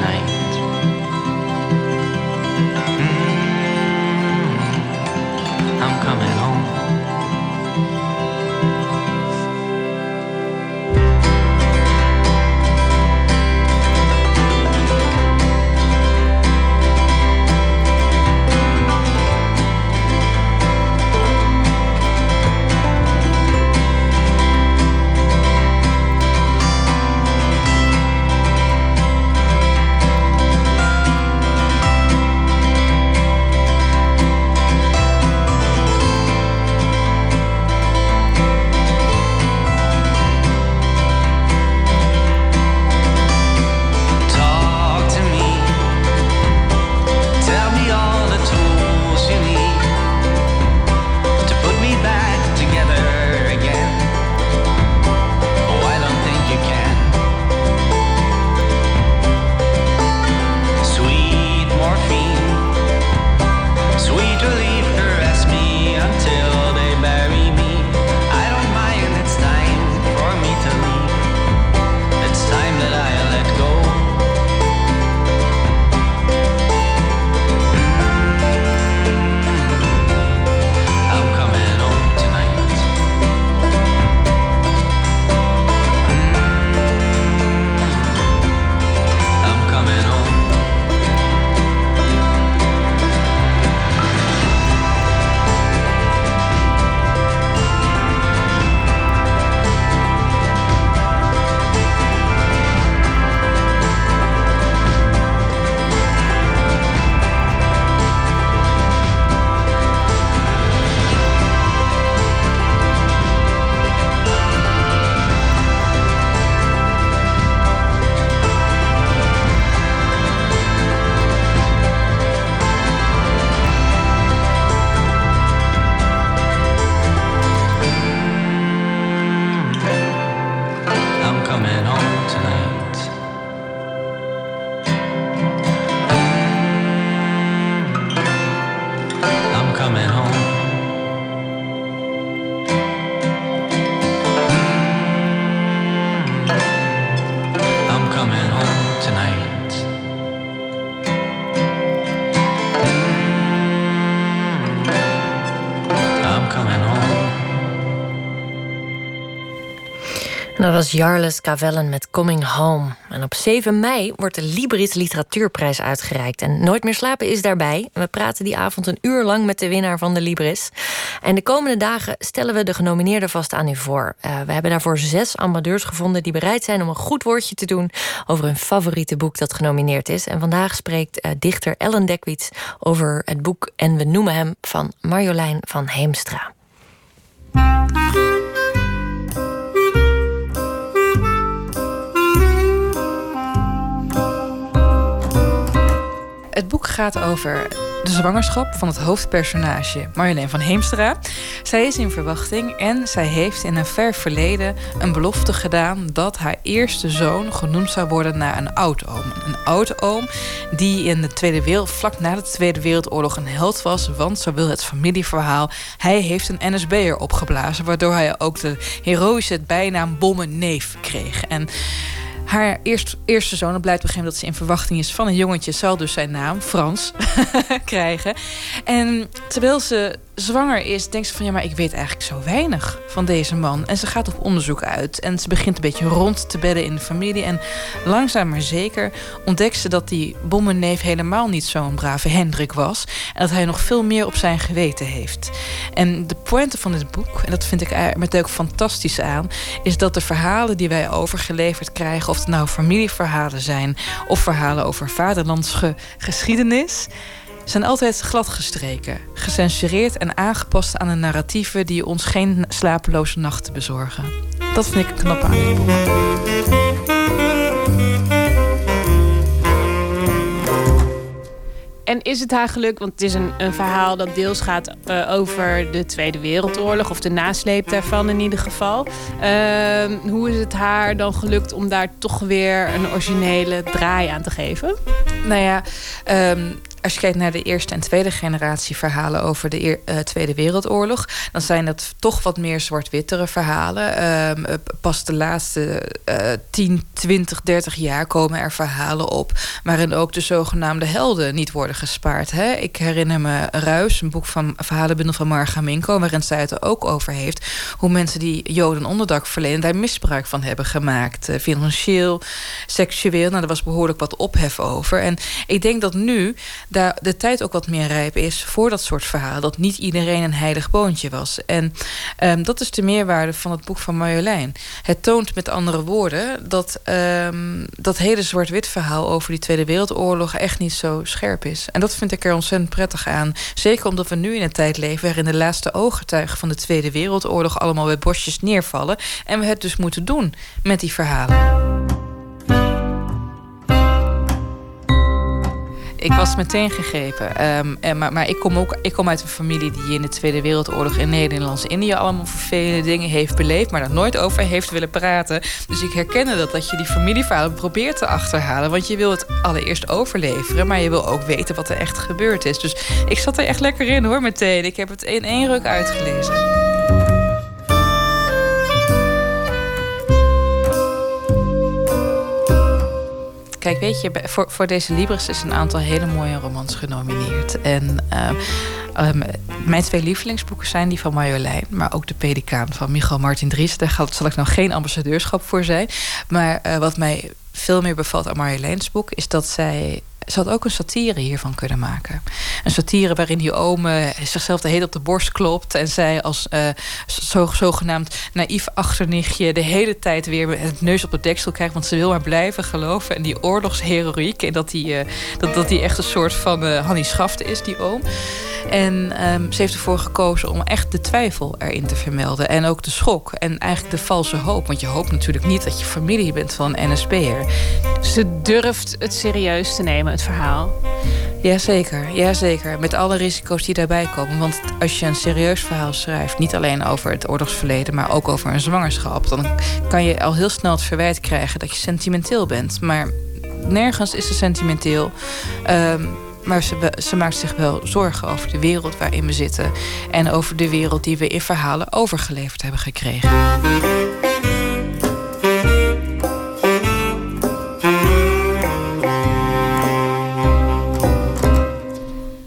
S6: Home
S2: was Jarles Cavellen met Coming Home. En op 7 mei wordt de Libris Literatuurprijs uitgereikt. En Nooit meer slapen is daarbij. We praten die avond een uur lang met de winnaar van de Libris. En de komende dagen stellen we de genomineerden vast aan u voor. Uh, we hebben daarvoor zes ambassadeurs gevonden die bereid zijn om een goed woordje te doen over hun favoriete boek dat genomineerd is. En vandaag spreekt uh, dichter Ellen Dekwits over het boek En we noemen hem van Marjolein van Heemstra.
S7: Gaat over de zwangerschap van het hoofdpersonage Marjolein van Heemstra. Zij is in verwachting en zij heeft in een ver verleden een belofte gedaan dat haar eerste zoon genoemd zou worden naar een oud-oom. Een oud-oom die in de Tweede Wereld, vlak na de Tweede Wereldoorlog een held was, want zo wil het familieverhaal. Hij heeft een NSB'er opgeblazen, waardoor hij ook de heroïsche bijnaam Bommenneef kreeg. En haar eerst, eerste zoon, het blijkt op een gegeven moment dat ze in verwachting is van een jongetje, zal dus zijn naam, Frans, [LAUGHS] krijgen. En terwijl ze zwanger is, denkt ze van ja, maar ik weet eigenlijk zo weinig van deze man. En ze gaat op onderzoek uit en ze begint een beetje rond te bedden in de familie. En langzaam maar zeker ontdekt ze dat die bommenneef helemaal niet zo'n brave Hendrik was. En dat hij nog veel meer op zijn geweten heeft. En de pointe van dit boek, en dat vind ik met ook fantastisch aan, is dat de verhalen die wij overgeleverd krijgen, of het nou familieverhalen zijn of verhalen over vaderlandse geschiedenis zijn altijd gladgestreken, gecensureerd en aangepast aan de narratieven die ons geen slapeloze nachten bezorgen. Dat vind ik knap aan dit boek.
S8: En is het haar geluk, want het is een, een verhaal dat deels gaat uh, over de Tweede Wereldoorlog, of de nasleep daarvan in ieder geval. Uh, hoe is het haar dan gelukt om daar toch weer een originele draai aan te geven?
S7: Nou ja, um, als je kijkt naar de eerste en tweede generatie verhalen over de uh, Tweede Wereldoorlog, dan zijn dat toch wat meer zwart-wittere verhalen. Uh, pas de laatste uh, 10, 20, 30 jaar komen er verhalen op waarin ook de zogenaamde helden niet worden gespaard. Hè? Ik herinner me Ruis, een boek van verhalenbundel van Marga Minko, waarin zij het er ook over heeft hoe mensen die Joden onderdak verlenen daar misbruik van hebben gemaakt. Uh, financieel, seksueel. Nou, er was behoorlijk wat ophef over. En ik denk dat nu daar de tijd ook wat meer rijp is voor dat soort verhalen. Dat niet iedereen een heilig boontje was. En um, dat is de meerwaarde van het boek van Marjolein. Het toont met andere woorden dat um, dat hele zwart-wit verhaal over die Tweede Wereldoorlog echt niet zo scherp is. En dat vind ik er ontzettend prettig aan. Zeker omdat we nu in een tijd leven waarin de laatste ooggetuigen van de Tweede Wereldoorlog allemaal bij bosjes neervallen. En we het dus moeten doen met die verhalen. Ik was meteen gegrepen. Um, en, maar maar ik, kom ook, ik kom uit een familie die in de Tweede Wereldoorlog in Nederlands-Indië allemaal vervelende dingen heeft beleefd, maar daar nooit over heeft willen praten. Dus ik herkende dat, dat je die familieverhalen probeert te achterhalen. Want je wil het allereerst overleveren, maar je wil ook weten wat er echt gebeurd is. Dus ik zat er echt lekker in hoor, meteen. Ik heb het in één ruk uitgelezen. Kijk, weet je, voor, voor deze Libris is een aantal hele mooie romans genomineerd. En uh, um, mijn twee lievelingsboeken zijn die van Marjolein, maar ook De Pelikaan van Michael Martin Dries. Daar zal ik nog geen ambassadeurschap voor zijn. Maar uh, wat mij veel meer bevalt aan Marjoleins boek, is dat zij ze had ook een satire hiervan kunnen maken. Een satire waarin die oom zichzelf de hele op de borst klopt... en zij als uh, zo, zogenaamd naïef achternichtje... de hele tijd weer het neus op de deksel krijgt... want ze wil maar blijven geloven. En die oorlogsheroïek... en dat die, uh, dat, dat die echt een soort van uh, Hannie Schafte is, die oom. En um, ze heeft ervoor gekozen om echt de twijfel erin te vermelden. En ook de schok en eigenlijk de valse hoop. Want je hoopt natuurlijk niet dat je familie bent van een NSB'er.
S8: Ze durft het serieus te nemen, het verhaal.
S7: Jazeker, jazeker. Met alle risico's die daarbij komen. Want als je een serieus verhaal schrijft, niet alleen over het oorlogsverleden, maar ook over een zwangerschap, dan kan je al heel snel het verwijt krijgen dat je sentimenteel bent. Maar nergens is ze sentimenteel. Um, maar ze, maakt zich wel zorgen over de wereld waarin we zitten. En over de wereld die we in verhalen overgeleverd hebben gekregen.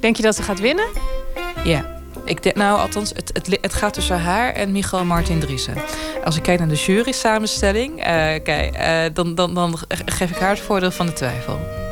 S8: Denk je dat ze gaat winnen?
S7: Ja. Ik denk, nou, althans, het, het, het gaat tussen haar en Michael Martin Driessen. Als ik kijk naar de jury-samenstelling, uh, kijk, uh, dan, dan, dan geef ik haar het voordeel van de twijfel.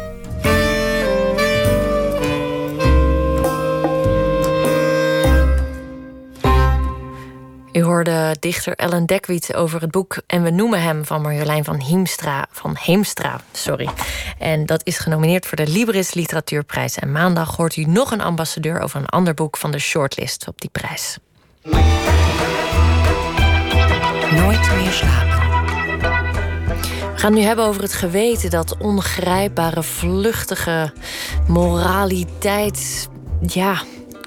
S2: Hoorde dichter Ellen Dekwiet over het boek En we noemen hem van Marjolein van Hiemstra, van Heemstra. Sorry. En dat is genomineerd voor de Libris Literatuurprijs. En maandag hoort u nog een ambassadeur over een ander boek van de shortlist op die prijs. Nooit meer slapen. We gaan nu hebben over het geweten, dat ongrijpbare, vluchtige moraliteit. Ja,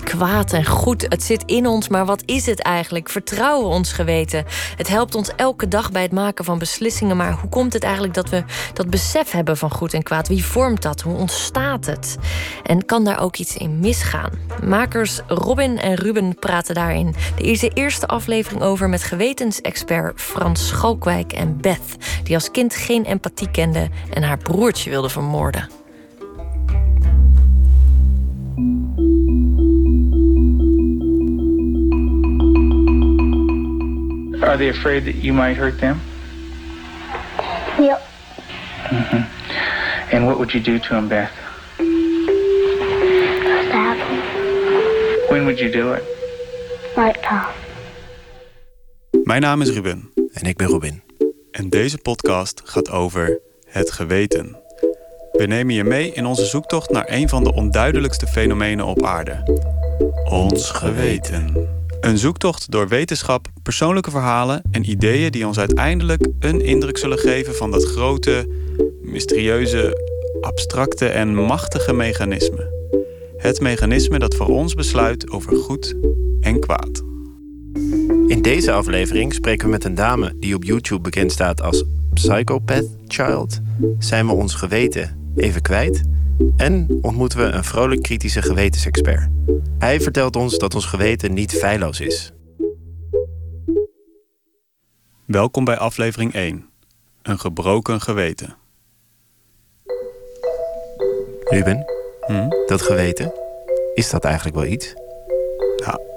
S2: kwaad en goed. Het zit in ons, maar wat is het eigenlijk? Vertrouwen ons geweten. Het helpt ons elke dag bij het maken van beslissingen. Maar hoe komt het eigenlijk dat we dat besef hebben van goed en kwaad? Wie vormt dat? Hoe ontstaat het? En kan daar ook iets in misgaan? Makers Robin en Ruben praten daarin de eerste aflevering over met gewetensexpert Frans Schalkwijk en Beth, die als kind geen empathie kende en haar broertje wilde vermoorden.
S9: Are they afraid that you might hurt them?
S10: Yep.
S9: Mm-hmm. And what would you do to them, Beth?
S10: Stab them.
S9: When would you do it?
S10: Right now.
S11: Mijn naam is Ruben.
S12: En ik ben Robin.
S11: En deze podcast gaat over het geweten. We nemen je mee in onze zoektocht naar een van de onduidelijkste fenomenen op aarde: ons geweten. Een zoektocht door wetenschap, persoonlijke verhalen en ideeën die ons uiteindelijk een indruk zullen geven van dat grote, mysterieuze, abstracte en machtige mechanisme. Het mechanisme dat voor ons besluit over goed en kwaad.
S12: In deze aflevering spreken we met een dame die op YouTube bekend staat als Psychopath Child. Zijn we ons geweten even kwijt? En ontmoeten we een vrolijk kritische gewetensexpert. Hij vertelt ons dat ons geweten niet feilloos is.
S11: Welkom bij aflevering 1. Een gebroken geweten.
S12: Ruben,
S11: hm?
S12: dat geweten, is dat eigenlijk wel iets?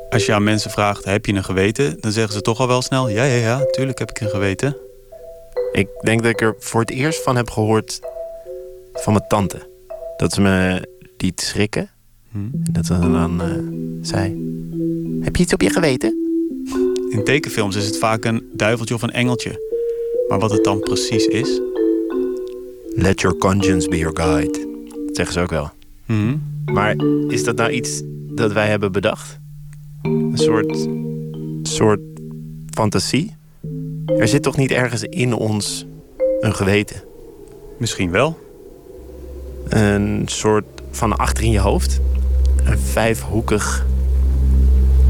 S11: Als je aan mensen vraagt, heb je een geweten? Dan zeggen ze toch al wel snel, ja, ja, ja, tuurlijk heb ik een geweten.
S12: Ik denk dat ik er voor het eerst van heb gehoord van mijn tante. Dat ze me liet schrikken.
S11: Hm?
S12: Dat ze dan uh, zei... Heb je iets op je geweten?
S11: In tekenfilms is het vaak een duiveltje of een engeltje. Maar wat het dan precies is...
S12: Let your conscience be your guide. Dat zeggen ze ook wel.
S11: Hm?
S12: Maar is dat nou iets dat wij hebben bedacht? Een soort... soort fantasie? Er zit toch niet ergens in ons een geweten?
S11: Misschien wel.
S12: Een soort van achter in je hoofd. Een vijfhoekig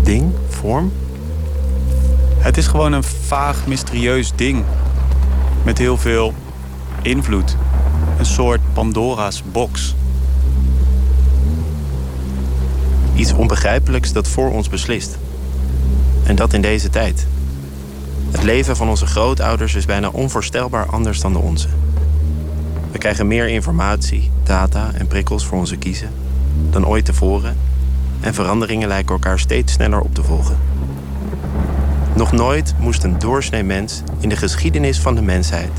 S12: ding, vorm.
S11: Het is gewoon een vaag, mysterieus ding. Met heel veel invloed. Een soort Pandora's box.
S12: Iets onbegrijpelijks dat voor ons beslist. En dat in deze tijd. Het leven van onze grootouders is bijna onvoorstelbaar anders dan de onze. We krijgen meer informatie, data en prikkels voor onze kiezen dan ooit tevoren en veranderingen lijken elkaar steeds sneller op te volgen. Nog nooit moest een doorsnee mens in de geschiedenis van de mensheid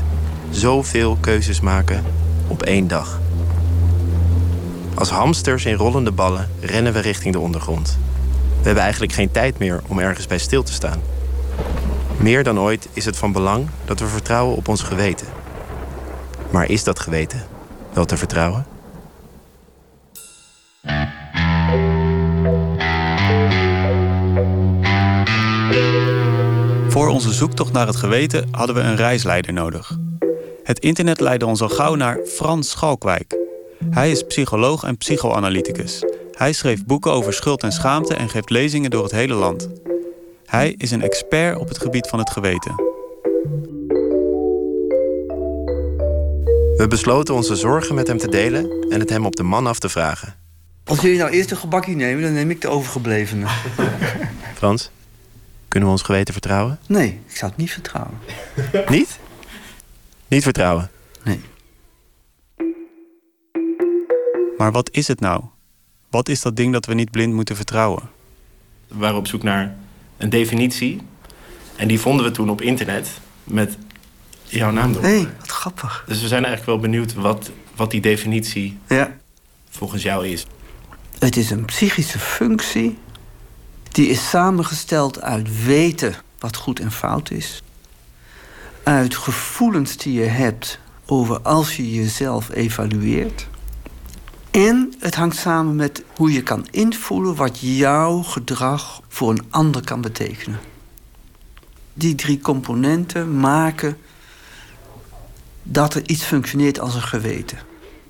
S12: zoveel keuzes maken op één dag. Als hamsters in rollende ballen rennen we richting de ondergrond. We hebben eigenlijk geen tijd meer om ergens bij stil te staan. Meer dan ooit is het van belang dat we vertrouwen op ons geweten. Maar is dat geweten wel te vertrouwen?
S11: Voor onze zoektocht naar het geweten hadden we een reisleider nodig. Het internet leidde ons al gauw naar Frans Schalkwijk. Hij is psycholoog en psychoanalyticus. Hij schreef boeken over schuld en schaamte en geeft lezingen door het hele land. Hij is een expert op het gebied van het geweten.
S12: We besloten onze zorgen met hem te delen en het hem op de man af te vragen.
S13: Als jullie nou eerst een gebakje nemen, dan neem ik de overgeblevene. [LAUGHS]
S12: Frans, kunnen we ons geweten vertrouwen?
S13: Nee, ik zou het niet vertrouwen.
S12: niet? Niet vertrouwen?
S13: Nee.
S11: Maar wat is het nou? Wat is dat ding dat we niet blind moeten vertrouwen?
S12: We waren op zoek naar een definitie. En die vonden we toen op internet met jouw naam.
S13: Hé, hey, wat grappig.
S12: Dus we zijn eigenlijk wel benieuwd wat, wat die definitie
S13: Ja.
S12: volgens jou is.
S13: Het is een psychische functie die is samengesteld uit weten wat goed en fout is. Uit gevoelens die je hebt over als je jezelf evalueert. En het hangt samen met hoe je kan invoelen wat jouw gedrag voor een ander kan betekenen. Die drie componenten maken dat er iets functioneert als een geweten.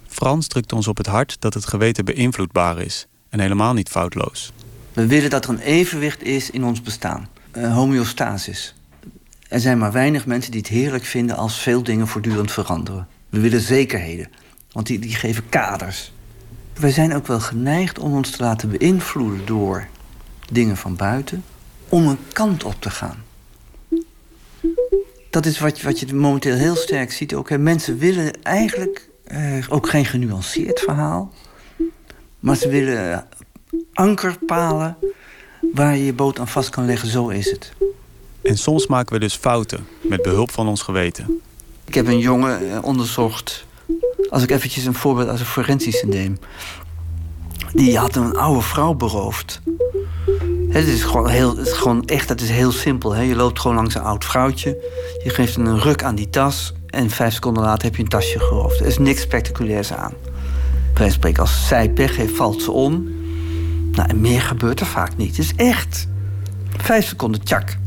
S11: Frans drukt ons op het hart dat het geweten beïnvloedbaar is en helemaal niet foutloos.
S13: We willen dat er een evenwicht is in ons bestaan. Een homeostasis. Er zijn maar weinig mensen die het heerlijk vinden als veel dingen voortdurend veranderen. We willen zekerheden, want die, die geven kaders. Wij zijn ook wel geneigd om ons te laten beïnvloeden door dingen van buiten, om een kant op te gaan. Dat is wat, je- wat je momenteel heel sterk ziet ook. Hè. Mensen willen eigenlijk eh, ook geen genuanceerd verhaal. Maar ze willen ankerpalen waar je je boot aan vast kan leggen. Zo is het.
S11: En soms maken we dus fouten met behulp van ons geweten.
S13: Ik heb een jongen eh, onderzocht. Als ik eventjes een voorbeeld uit een forensische neem. Die had een oude vrouw beroofd. Het is gewoon, heel, het is gewoon echt, het is heel simpel. Hè? Je loopt gewoon langs een oud vrouwtje. Je geeft een ruk aan die tas. En vijf seconden later heb je een tasje geroofd. Er is niks spectaculairs aan. Bij spreken, als zij pech heeft, valt ze om. Nou, en meer gebeurt er vaak niet. Het is echt vijf seconden, tjak.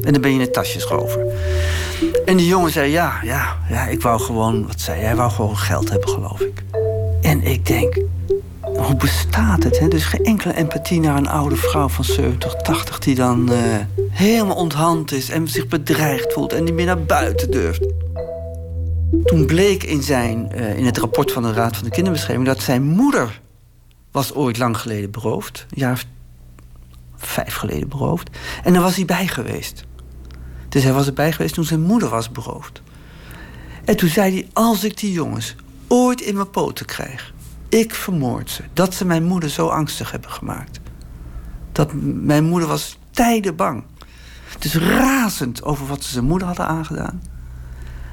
S13: En dan ben je in het tasje schoven. En die jongen zei, ja, ja, ja, ik wou gewoon, wat zei hij? Hij wou gewoon geld hebben, geloof ik. En ik denk, hoe bestaat het? Hè? Dus geen enkele empathie naar een oude vrouw van 70, 80... die dan eh, helemaal onthand is en zich bedreigd voelt... en niet meer naar buiten durft. Toen bleek in, zijn, eh, in het rapport van de Raad van de Kinderbescherming... dat zijn moeder was ooit lang geleden beroofd. Een jaar of vijf geleden beroofd. En daar was hij bij geweest. Dus hij was erbij geweest toen zijn moeder was beroofd. En toen zei hij, als ik die jongens ooit in mijn poten krijg... ik vermoord ze. Dat ze mijn moeder zo angstig hebben gemaakt. Dat mijn moeder was tijden bang. Dus razend over wat ze zijn moeder hadden aangedaan.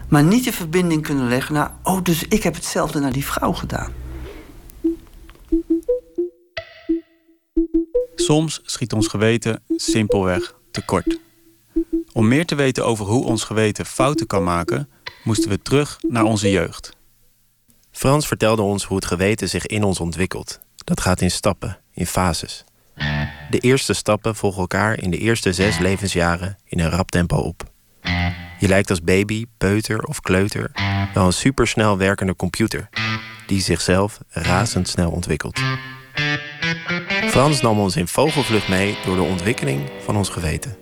S13: Maar niet de verbinding kunnen leggen naar... oh, dus ik heb hetzelfde naar die vrouw gedaan.
S11: Soms schiet ons geweten simpelweg tekort. Om meer te weten over hoe ons geweten fouten kan maken, moesten we terug naar onze jeugd.
S12: Frans vertelde ons hoe het geweten zich in ons ontwikkelt. Dat gaat in stappen, in fases. De eerste stappen volgen elkaar in de eerste zes levensjaren in een rap tempo op. Je lijkt als baby, peuter of kleuter wel een supersnel werkende computer die zichzelf razendsnel ontwikkelt. Frans nam ons in vogelvlucht mee door de ontwikkeling van ons geweten.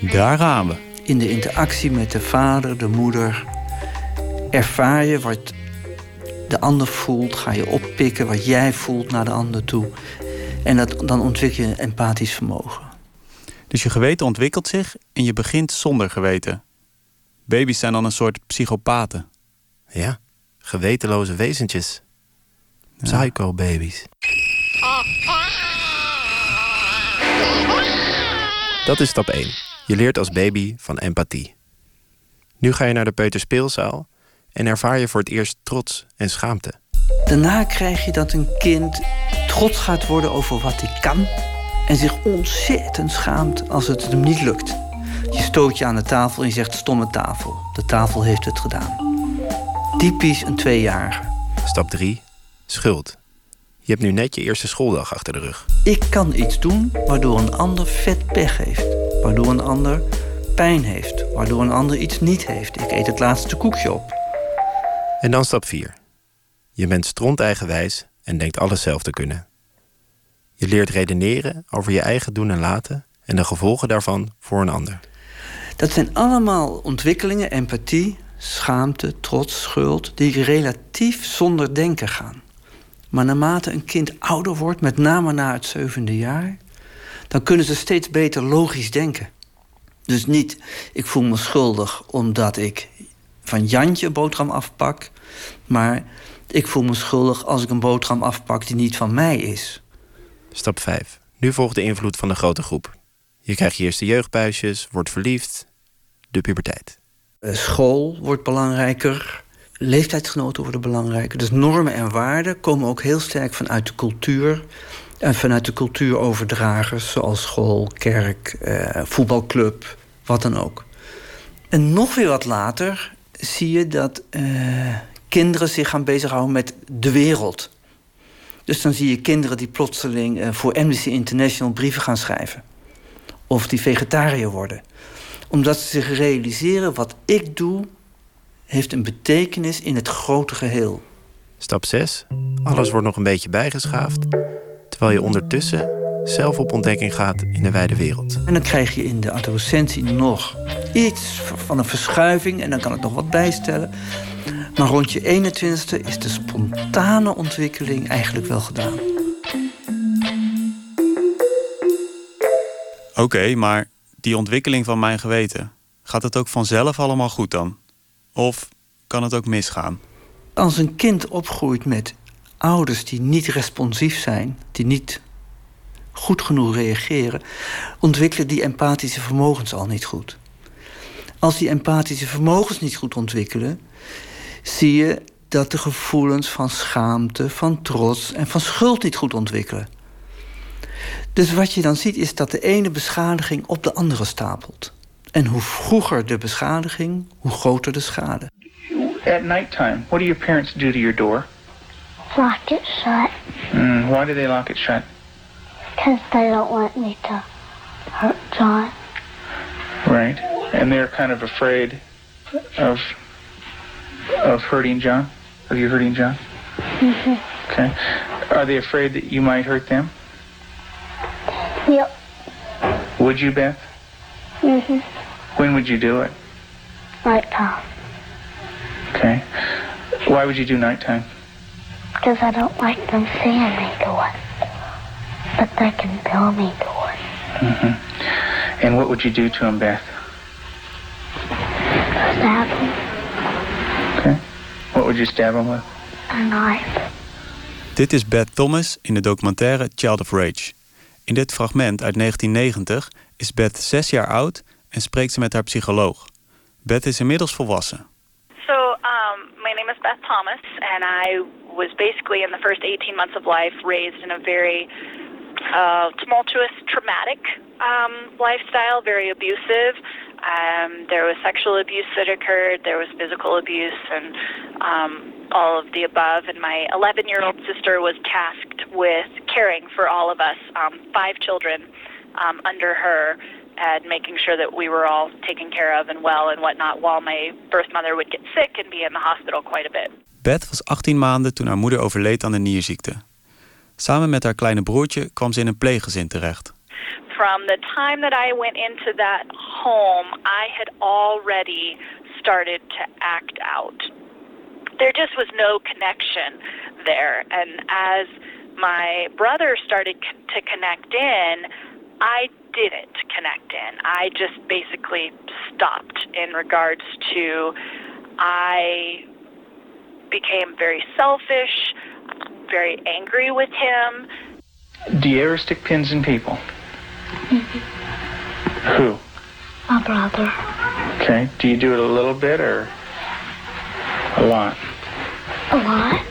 S11: Daar gaan we.
S13: In de interactie met de vader, de moeder... ervaar je wat de ander voelt. Ga je oppikken wat jij voelt naar de ander toe. En dat, dan ontwikkel je een empathisch vermogen.
S11: Dus je geweten ontwikkelt zich en je begint zonder geweten. Baby's zijn dan een soort psychopaten.
S12: Ja, gewetenloze wezentjes. Psycho babies. Dat is stap 1. Je leert als baby van empathie. Nu ga je naar de peuterspeelzaal en ervaar je voor het eerst trots en schaamte.
S13: Daarna krijg je dat een kind trots gaat worden over wat hij kan... en zich ontzettend schaamt als het hem niet lukt. Je stoot je aan de tafel en je zegt stomme tafel. De tafel heeft het gedaan. Typisch een tweejarige.
S12: Stap 3. Schuld. Je hebt nu net je eerste schooldag achter de rug.
S13: Ik kan iets doen waardoor een ander vet pech heeft. Waardoor een ander pijn heeft. Waardoor een ander iets niet heeft. Ik eet het laatste koekje op.
S12: En dan stap 4. Je bent stronteigenwijs en denkt alles zelf te kunnen. Je leert redeneren over je eigen doen en laten en de gevolgen daarvan voor een ander.
S13: Dat zijn allemaal ontwikkelingen, empathie, schaamte, trots, schuld... die relatief zonder denken gaan. Maar naarmate een kind ouder wordt, met name na het zevende jaar... dan kunnen ze steeds beter logisch denken. Dus niet, ik voel me schuldig omdat ik van Jantje een boterham afpak... maar ik voel me schuldig als ik een boterham afpak die niet van mij is.
S12: Stap 5. Nu volgt de invloed van de grote groep. Je krijgt je eerste jeugdbuisjes, wordt verliefd, de puberteit.
S13: Eh, School wordt belangrijker, leeftijdsgenoten worden belangrijker. Dus normen en waarden komen ook heel sterk vanuit de cultuur. En vanuit de cultuuroverdragers, zoals school, kerk, eh, voetbalclub, wat dan ook. En nog weer wat later zie je dat eh, kinderen zich gaan bezighouden met de wereld. Dus dan zie je kinderen die plotseling eh, voor Amnesty International brieven gaan schrijven. Of die vegetariër worden. Omdat ze zich realiseren wat ik doe, heeft een betekenis in het grote geheel.
S12: Stap 6. Alles wordt nog een beetje bijgeschaafd. Terwijl je ondertussen zelf op ontdekking gaat in de wijde wereld.
S13: En dan krijg je in de adolescentie nog iets van een verschuiving en dan kan het nog wat bijstellen. Maar rond je 21ste is de spontane ontwikkeling eigenlijk wel gedaan.
S11: Oké, maar die ontwikkeling van mijn geweten, gaat het ook vanzelf allemaal goed dan? Of kan het ook misgaan?
S13: Als een kind opgroeit met ouders die niet responsief zijn, die niet goed genoeg reageren, ontwikkelen die empathische vermogens al niet goed. Als die empathische vermogens niet goed ontwikkelen, zie je dat de gevoelens van schaamte, van trots en van schuld niet goed ontwikkelen. Dus wat je dan ziet is dat de ene beschadiging op de andere stapelt. En hoe vroeger de beschadiging, hoe groter de schade.
S9: At nighttime, what do your parents do to your door?
S10: Lock it shut.
S9: Mm, why do they lock it shut?
S10: Because they don't want me to hurt John.
S9: Right. And they're kind of afraid of of hurting John? Of you hurting John?
S10: Mhm.
S9: Okay. Are they afraid that you might hurt them?
S10: Yep.
S9: Would you, Beth?
S10: Mhm.
S9: When would you do it?
S10: Nighttime.
S9: Okay. Why would you do nighttime?
S10: Because I don't like them seeing me do it. But they can tell me do it.
S9: hmm And what would you do to him, Beth?
S10: Stab them.
S9: Okay. What would you stab him with?
S10: A knife.
S11: Dit is Beth Thomas in de documentaire Child of Rage. In dit fragment uit 1990 is Beth zes jaar oud en spreekt ze met haar psycholoog. Beth is inmiddels volwassen.
S14: So, um, my name is Beth Thomas, and I was basically in the first 18 months of life raised in a very uh, tumultuous, traumatic um, lifestyle, very abusive. Um, there was sexual abuse that occurred, there was physical abuse, and um, all of the above. And my 11 year old sister was tasked with caring for all of us, um, five children um, under her, and making sure that we were all taken care of and well and whatnot, while my birth mother would get sick and be in the hospital quite a bit.
S11: Beth was 18 maanden toen haar moeder overleed aan de nierziekte. Samen met haar kleine broertje kwam ze in een pleeggezin terecht.
S14: From the time that I went into that home, I had already started to act out. There just was no connection there. And as my brother started to connect in, I didn't connect in. I just basically stopped in regards to I became very selfish, very angry with him.
S9: Do you ever stick pins in people? [LAUGHS] Who?
S10: My brother.
S9: Okay. Do you do it a little bit or a lot?
S10: A lot.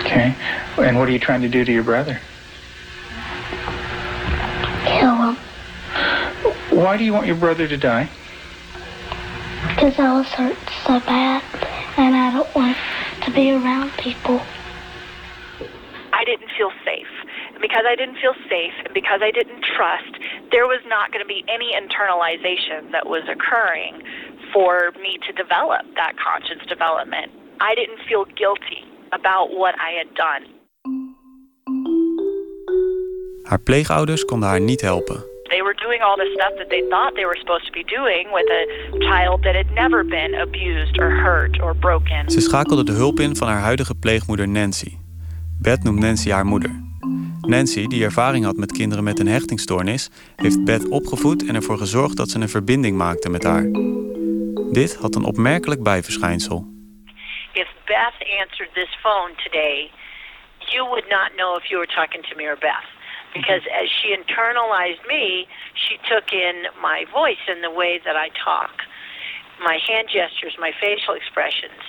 S9: Okay. And what are you trying to do to your brother?
S10: Kill him.
S9: Why do you want your brother to die?
S10: Because I was hurt so bad. And I don't want to be around people.
S14: I didn't feel safe. And because I didn't feel safe and because I didn't trust, there was not going to be any internalization that was occurring for me to develop that conscious development. I didn't feel guilty about what I had done.
S11: Haar pleegouders konden haar niet helpen.
S14: They were doing all the stuff that they thought they were supposed to be doing with a child that had never been abused or hurt or broken.
S11: Ze schakelde de hulp in van haar huidige pleegmoeder Nancy. Beth noemt Nancy haar moeder. Nancy, die ervaring had met kinderen met een hechtingstoornis, heeft Beth opgevoed en ervoor gezorgd dat ze een verbinding maakte met haar. Dit had een opmerkelijk bijverschijnsel.
S15: If Beth answered this phone today, you would not know if you were talking to me or Beth because as she internalized me, she took in my voice and the way that I talk, my hand gestures, my facial expressions.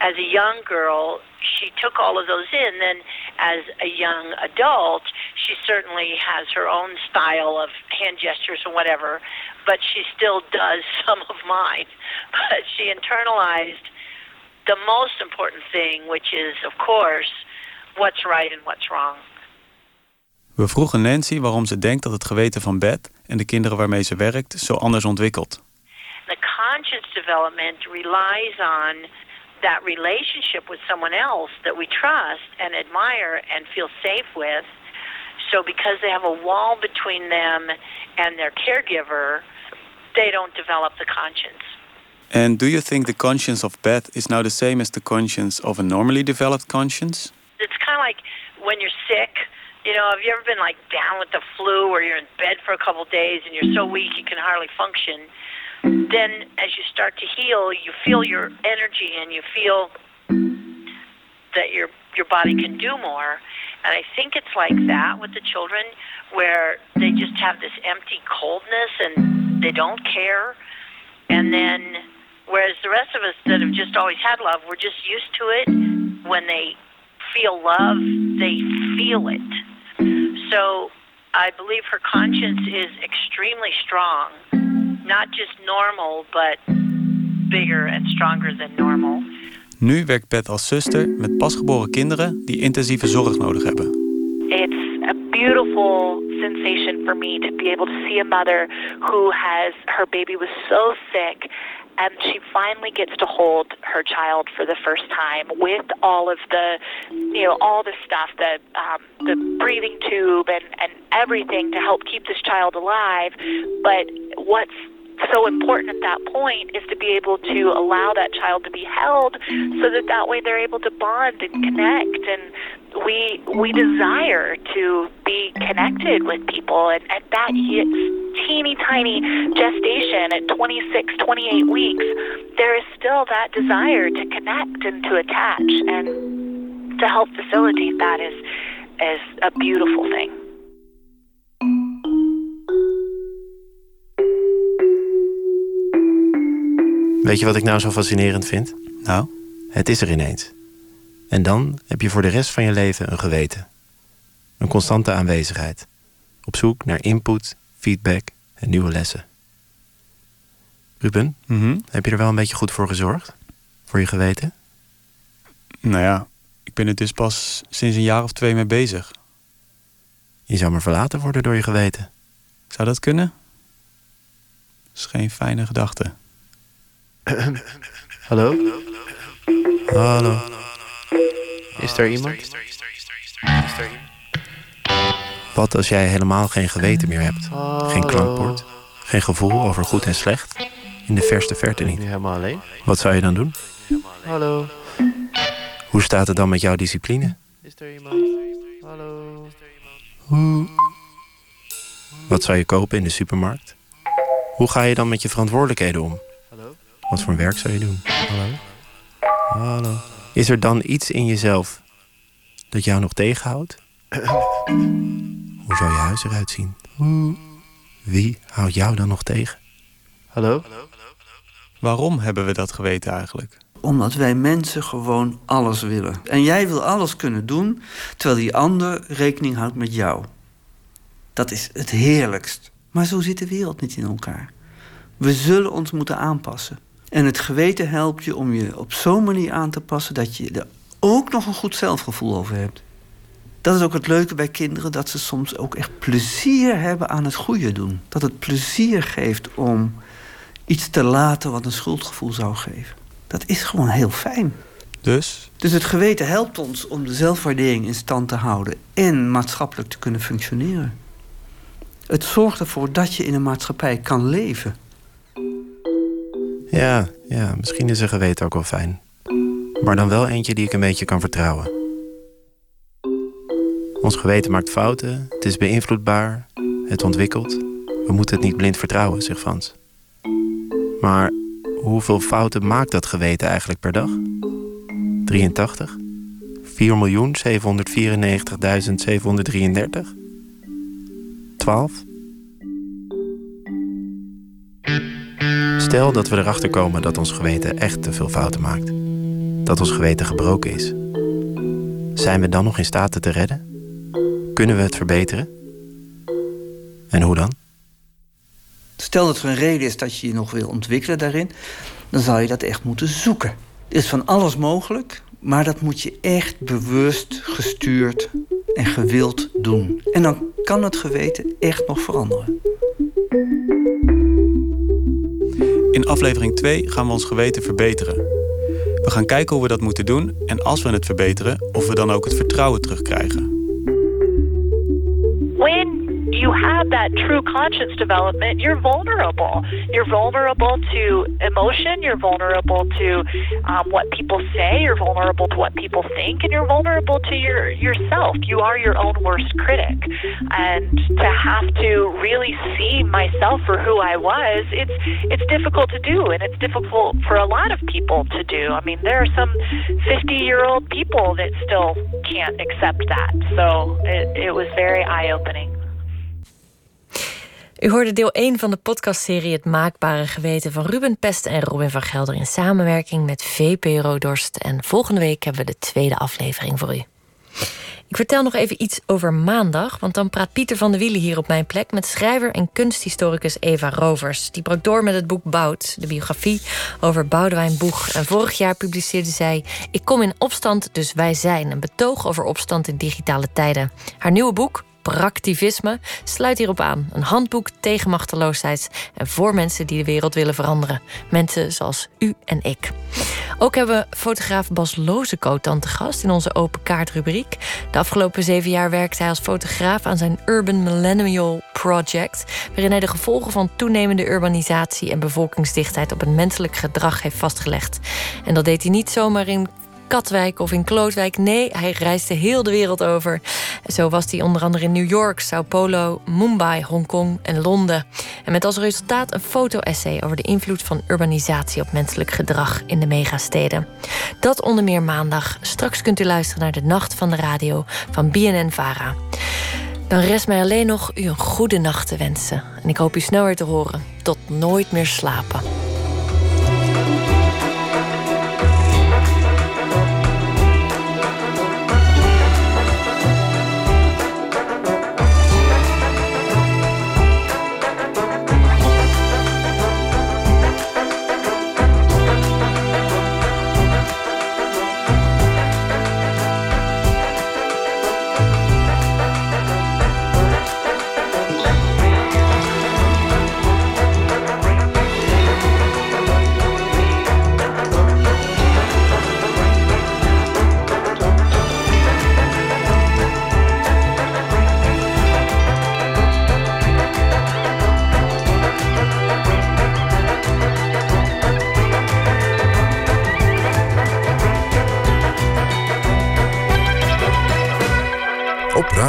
S15: As a young girl, she took all of those in. Then, as a young adult, she certainly has her own style of hand gestures and whatever, but she still does [LAUGHS] some of mine. But she internalized the most important thing, which is, of course, what's right and what's wrong.
S11: We vroegen Nancy waarom ze denkt dat het geweten van Beth en de kinderen waarmee ze werkt zo anders ontwikkelt.
S15: The conscience development relies on that relationship with someone else that we trust and admire and feel safe with. So, because they have a wall between them and their caregiver, they don't develop the conscience.
S11: And do you think the conscience of Beth is now the same as the conscience of a normally developed conscience?
S15: It's kind of like when you're sick. You know, have you ever been like down with the flu or you're in bed for a couple days and you're so weak you can hardly function? Then, as you start to heal, you feel your energy and you feel that your your body can do more. And I think it's like that with the children, where they just have this empty coldness and they don't care. And then, whereas the rest of us that have just always had love, we're just used to it. When they feel love, they feel it. So I believe her conscience is extremely strong, not just normal, but bigger and stronger than normal.
S11: Nu werkt Beth als zuster met pasgeboren kinderen die intensieve zorg nodig hebben.
S14: It's a beautiful sensation for me to be able to see a mother who has her baby was so sick and she finally gets to hold her child for the first time with all of the you know all the stuff the um, the breathing tube and and everything to help keep this child alive but what's so important at that point is to be able to allow that child to be held so that that way they're able to bond and connect. And we we desire to be connected with people. And at that teeny tiny gestation at 26 28 weeks there is still that desire to connect and to attach and to help facilitate that is is a beautiful thing
S12: Weet je wat ik nou zo fascinerend vind?
S11: Nou?
S12: Het is er ineens. En dan heb je voor de rest van je leven een geweten. Een constante aanwezigheid. Op zoek naar input, feedback en nieuwe lessen. Ruben,
S11: Mhm.
S12: heb je er wel een beetje goed voor gezorgd? Voor je geweten?
S11: Nou ja, ik ben er dus pas sinds een jaar of twee mee bezig.
S12: Je zou maar verlaten worden door je geweten.
S11: Zou dat kunnen? is geen fijne gedachte. [CLEARS THROAT]
S12: Hallo? Hallo. Is er iemand? Wat als jij helemaal geen geweten meer hebt? Geen klankbord? Geen gevoel over goed en slecht? In de verste verte niet.
S16: helemaal alleen?
S12: Wat zou je dan doen?
S16: Hallo.
S12: Hoe staat het dan met jouw discipline?
S16: Is er iemand? Hallo.
S12: Hoe? Wat zou je kopen in de supermarkt? Hoe ga je dan met je verantwoordelijkheden om? Wat voor werk zou je doen? Hallo? Hallo? Is er dan iets in jezelf dat jou nog tegenhoudt? [LAUGHS] Hoe zou je huis eruit zien? Hoe? Wie houdt jou dan nog tegen?
S16: Hallo?
S11: Waarom hebben we dat geweten eigenlijk?
S13: Omdat wij mensen gewoon alles willen. En jij wil alles kunnen doen, terwijl die ander rekening houdt met jou. Dat is het heerlijkst. Maar zo zit de wereld niet in elkaar. We zullen ons moeten aanpassen. En het geweten helpt je om je op zo'n manier aan te passen dat je er ook nog een goed zelfgevoel over hebt. Dat is ook het leuke bij kinderen, dat ze soms ook echt plezier hebben aan het goede doen. Dat het plezier geeft om iets te laten wat een schuldgevoel zou geven. Dat is gewoon heel fijn.
S11: Dus?
S13: Dus het geweten helpt ons om de zelfwaardering in stand te houden en maatschappelijk te kunnen functioneren. Het zorgt ervoor dat je in een maatschappij kan leven.
S12: Ja, ja, misschien is een geweten ook wel fijn. Maar dan wel eentje die ik een beetje kan vertrouwen. Ons geweten maakt fouten, het is beïnvloedbaar, het ontwikkelt. We moeten het niet blind vertrouwen, zegt Frans. Maar hoeveel fouten maakt dat geweten eigenlijk per dag? 83? 4.794.733? 12. Stel dat we erachter komen dat ons geweten echt te veel fouten maakt. Dat ons geweten gebroken is. Zijn we dan nog in staat het te redden? Kunnen we het verbeteren? En hoe dan?
S13: Stel dat er een reden is dat je je nog wil ontwikkelen daarin, dan zou je dat echt moeten zoeken. Er is van alles mogelijk, maar dat moet je echt bewust, gestuurd en gewild doen. En dan kan het geweten echt nog veranderen.
S11: In aflevering 2 gaan we ons geweten verbeteren. We gaan kijken hoe we dat moeten doen en als we het verbeteren, of we dan ook het vertrouwen terugkrijgen.
S14: when you have that true conscience development, you're vulnerable. You're vulnerable to emotion, you're vulnerable to um, what people say, you're vulnerable to what people think, and you're vulnerable to your yourself. You are your own worst critic. And to have to really see myself for who I was, it's it's difficult to do and it's difficult for a lot of people to do. I mean, there are some 50-year-old people that still can't accept that. So it, it was very eye-opening.
S2: U hoorde deel 1 van de podcastserie Het Maakbare Geweten van Ruben Pest en Robin van Gelder in samenwerking met VPRO Dorst. En volgende week hebben we de tweede aflevering voor u. Ik vertel nog even iets over maandag, want dan praat Pieter van de Wielen hier op mijn plek met schrijver en kunsthistoricus Eva Rovers. Die brak door met het boek Bout, de biografie over Boudewijn Boeg. En vorig jaar publiceerde zij Ik kom in opstand, dus wij zijn. Een betoog over opstand in digitale tijden. Haar nieuwe boek, Praktivisme sluit hierop aan. Een handboek tegen machteloosheid en voor mensen die de wereld willen veranderen. Mensen zoals u en ik. Ook hebben we fotograaf Bas Lozekoot dan te gast in onze open kaartrubriek. De afgelopen zeven jaar werkte hij als fotograaf aan zijn Urban Millennial Project, waarin hij de gevolgen van toenemende urbanisatie en bevolkingsdichtheid op het menselijk gedrag heeft vastgelegd. En dat deed hij niet zomaar in Katwijk of in Klootwijk. Nee, hij reisde heel de wereld over. Zo was hij onder andere in New York, Sao Paulo, Mumbai, Hongkong en Londen. En met als resultaat een foto-essay over de invloed van urbanisatie op menselijk gedrag in de megasteden. Dat onder meer maandag. Straks kunt u luisteren naar de Nacht van de Radio van BNN Vara. Dan rest mij alleen nog u een goede nacht te wensen. En ik hoop u snel weer te horen. Tot nooit meer slapen.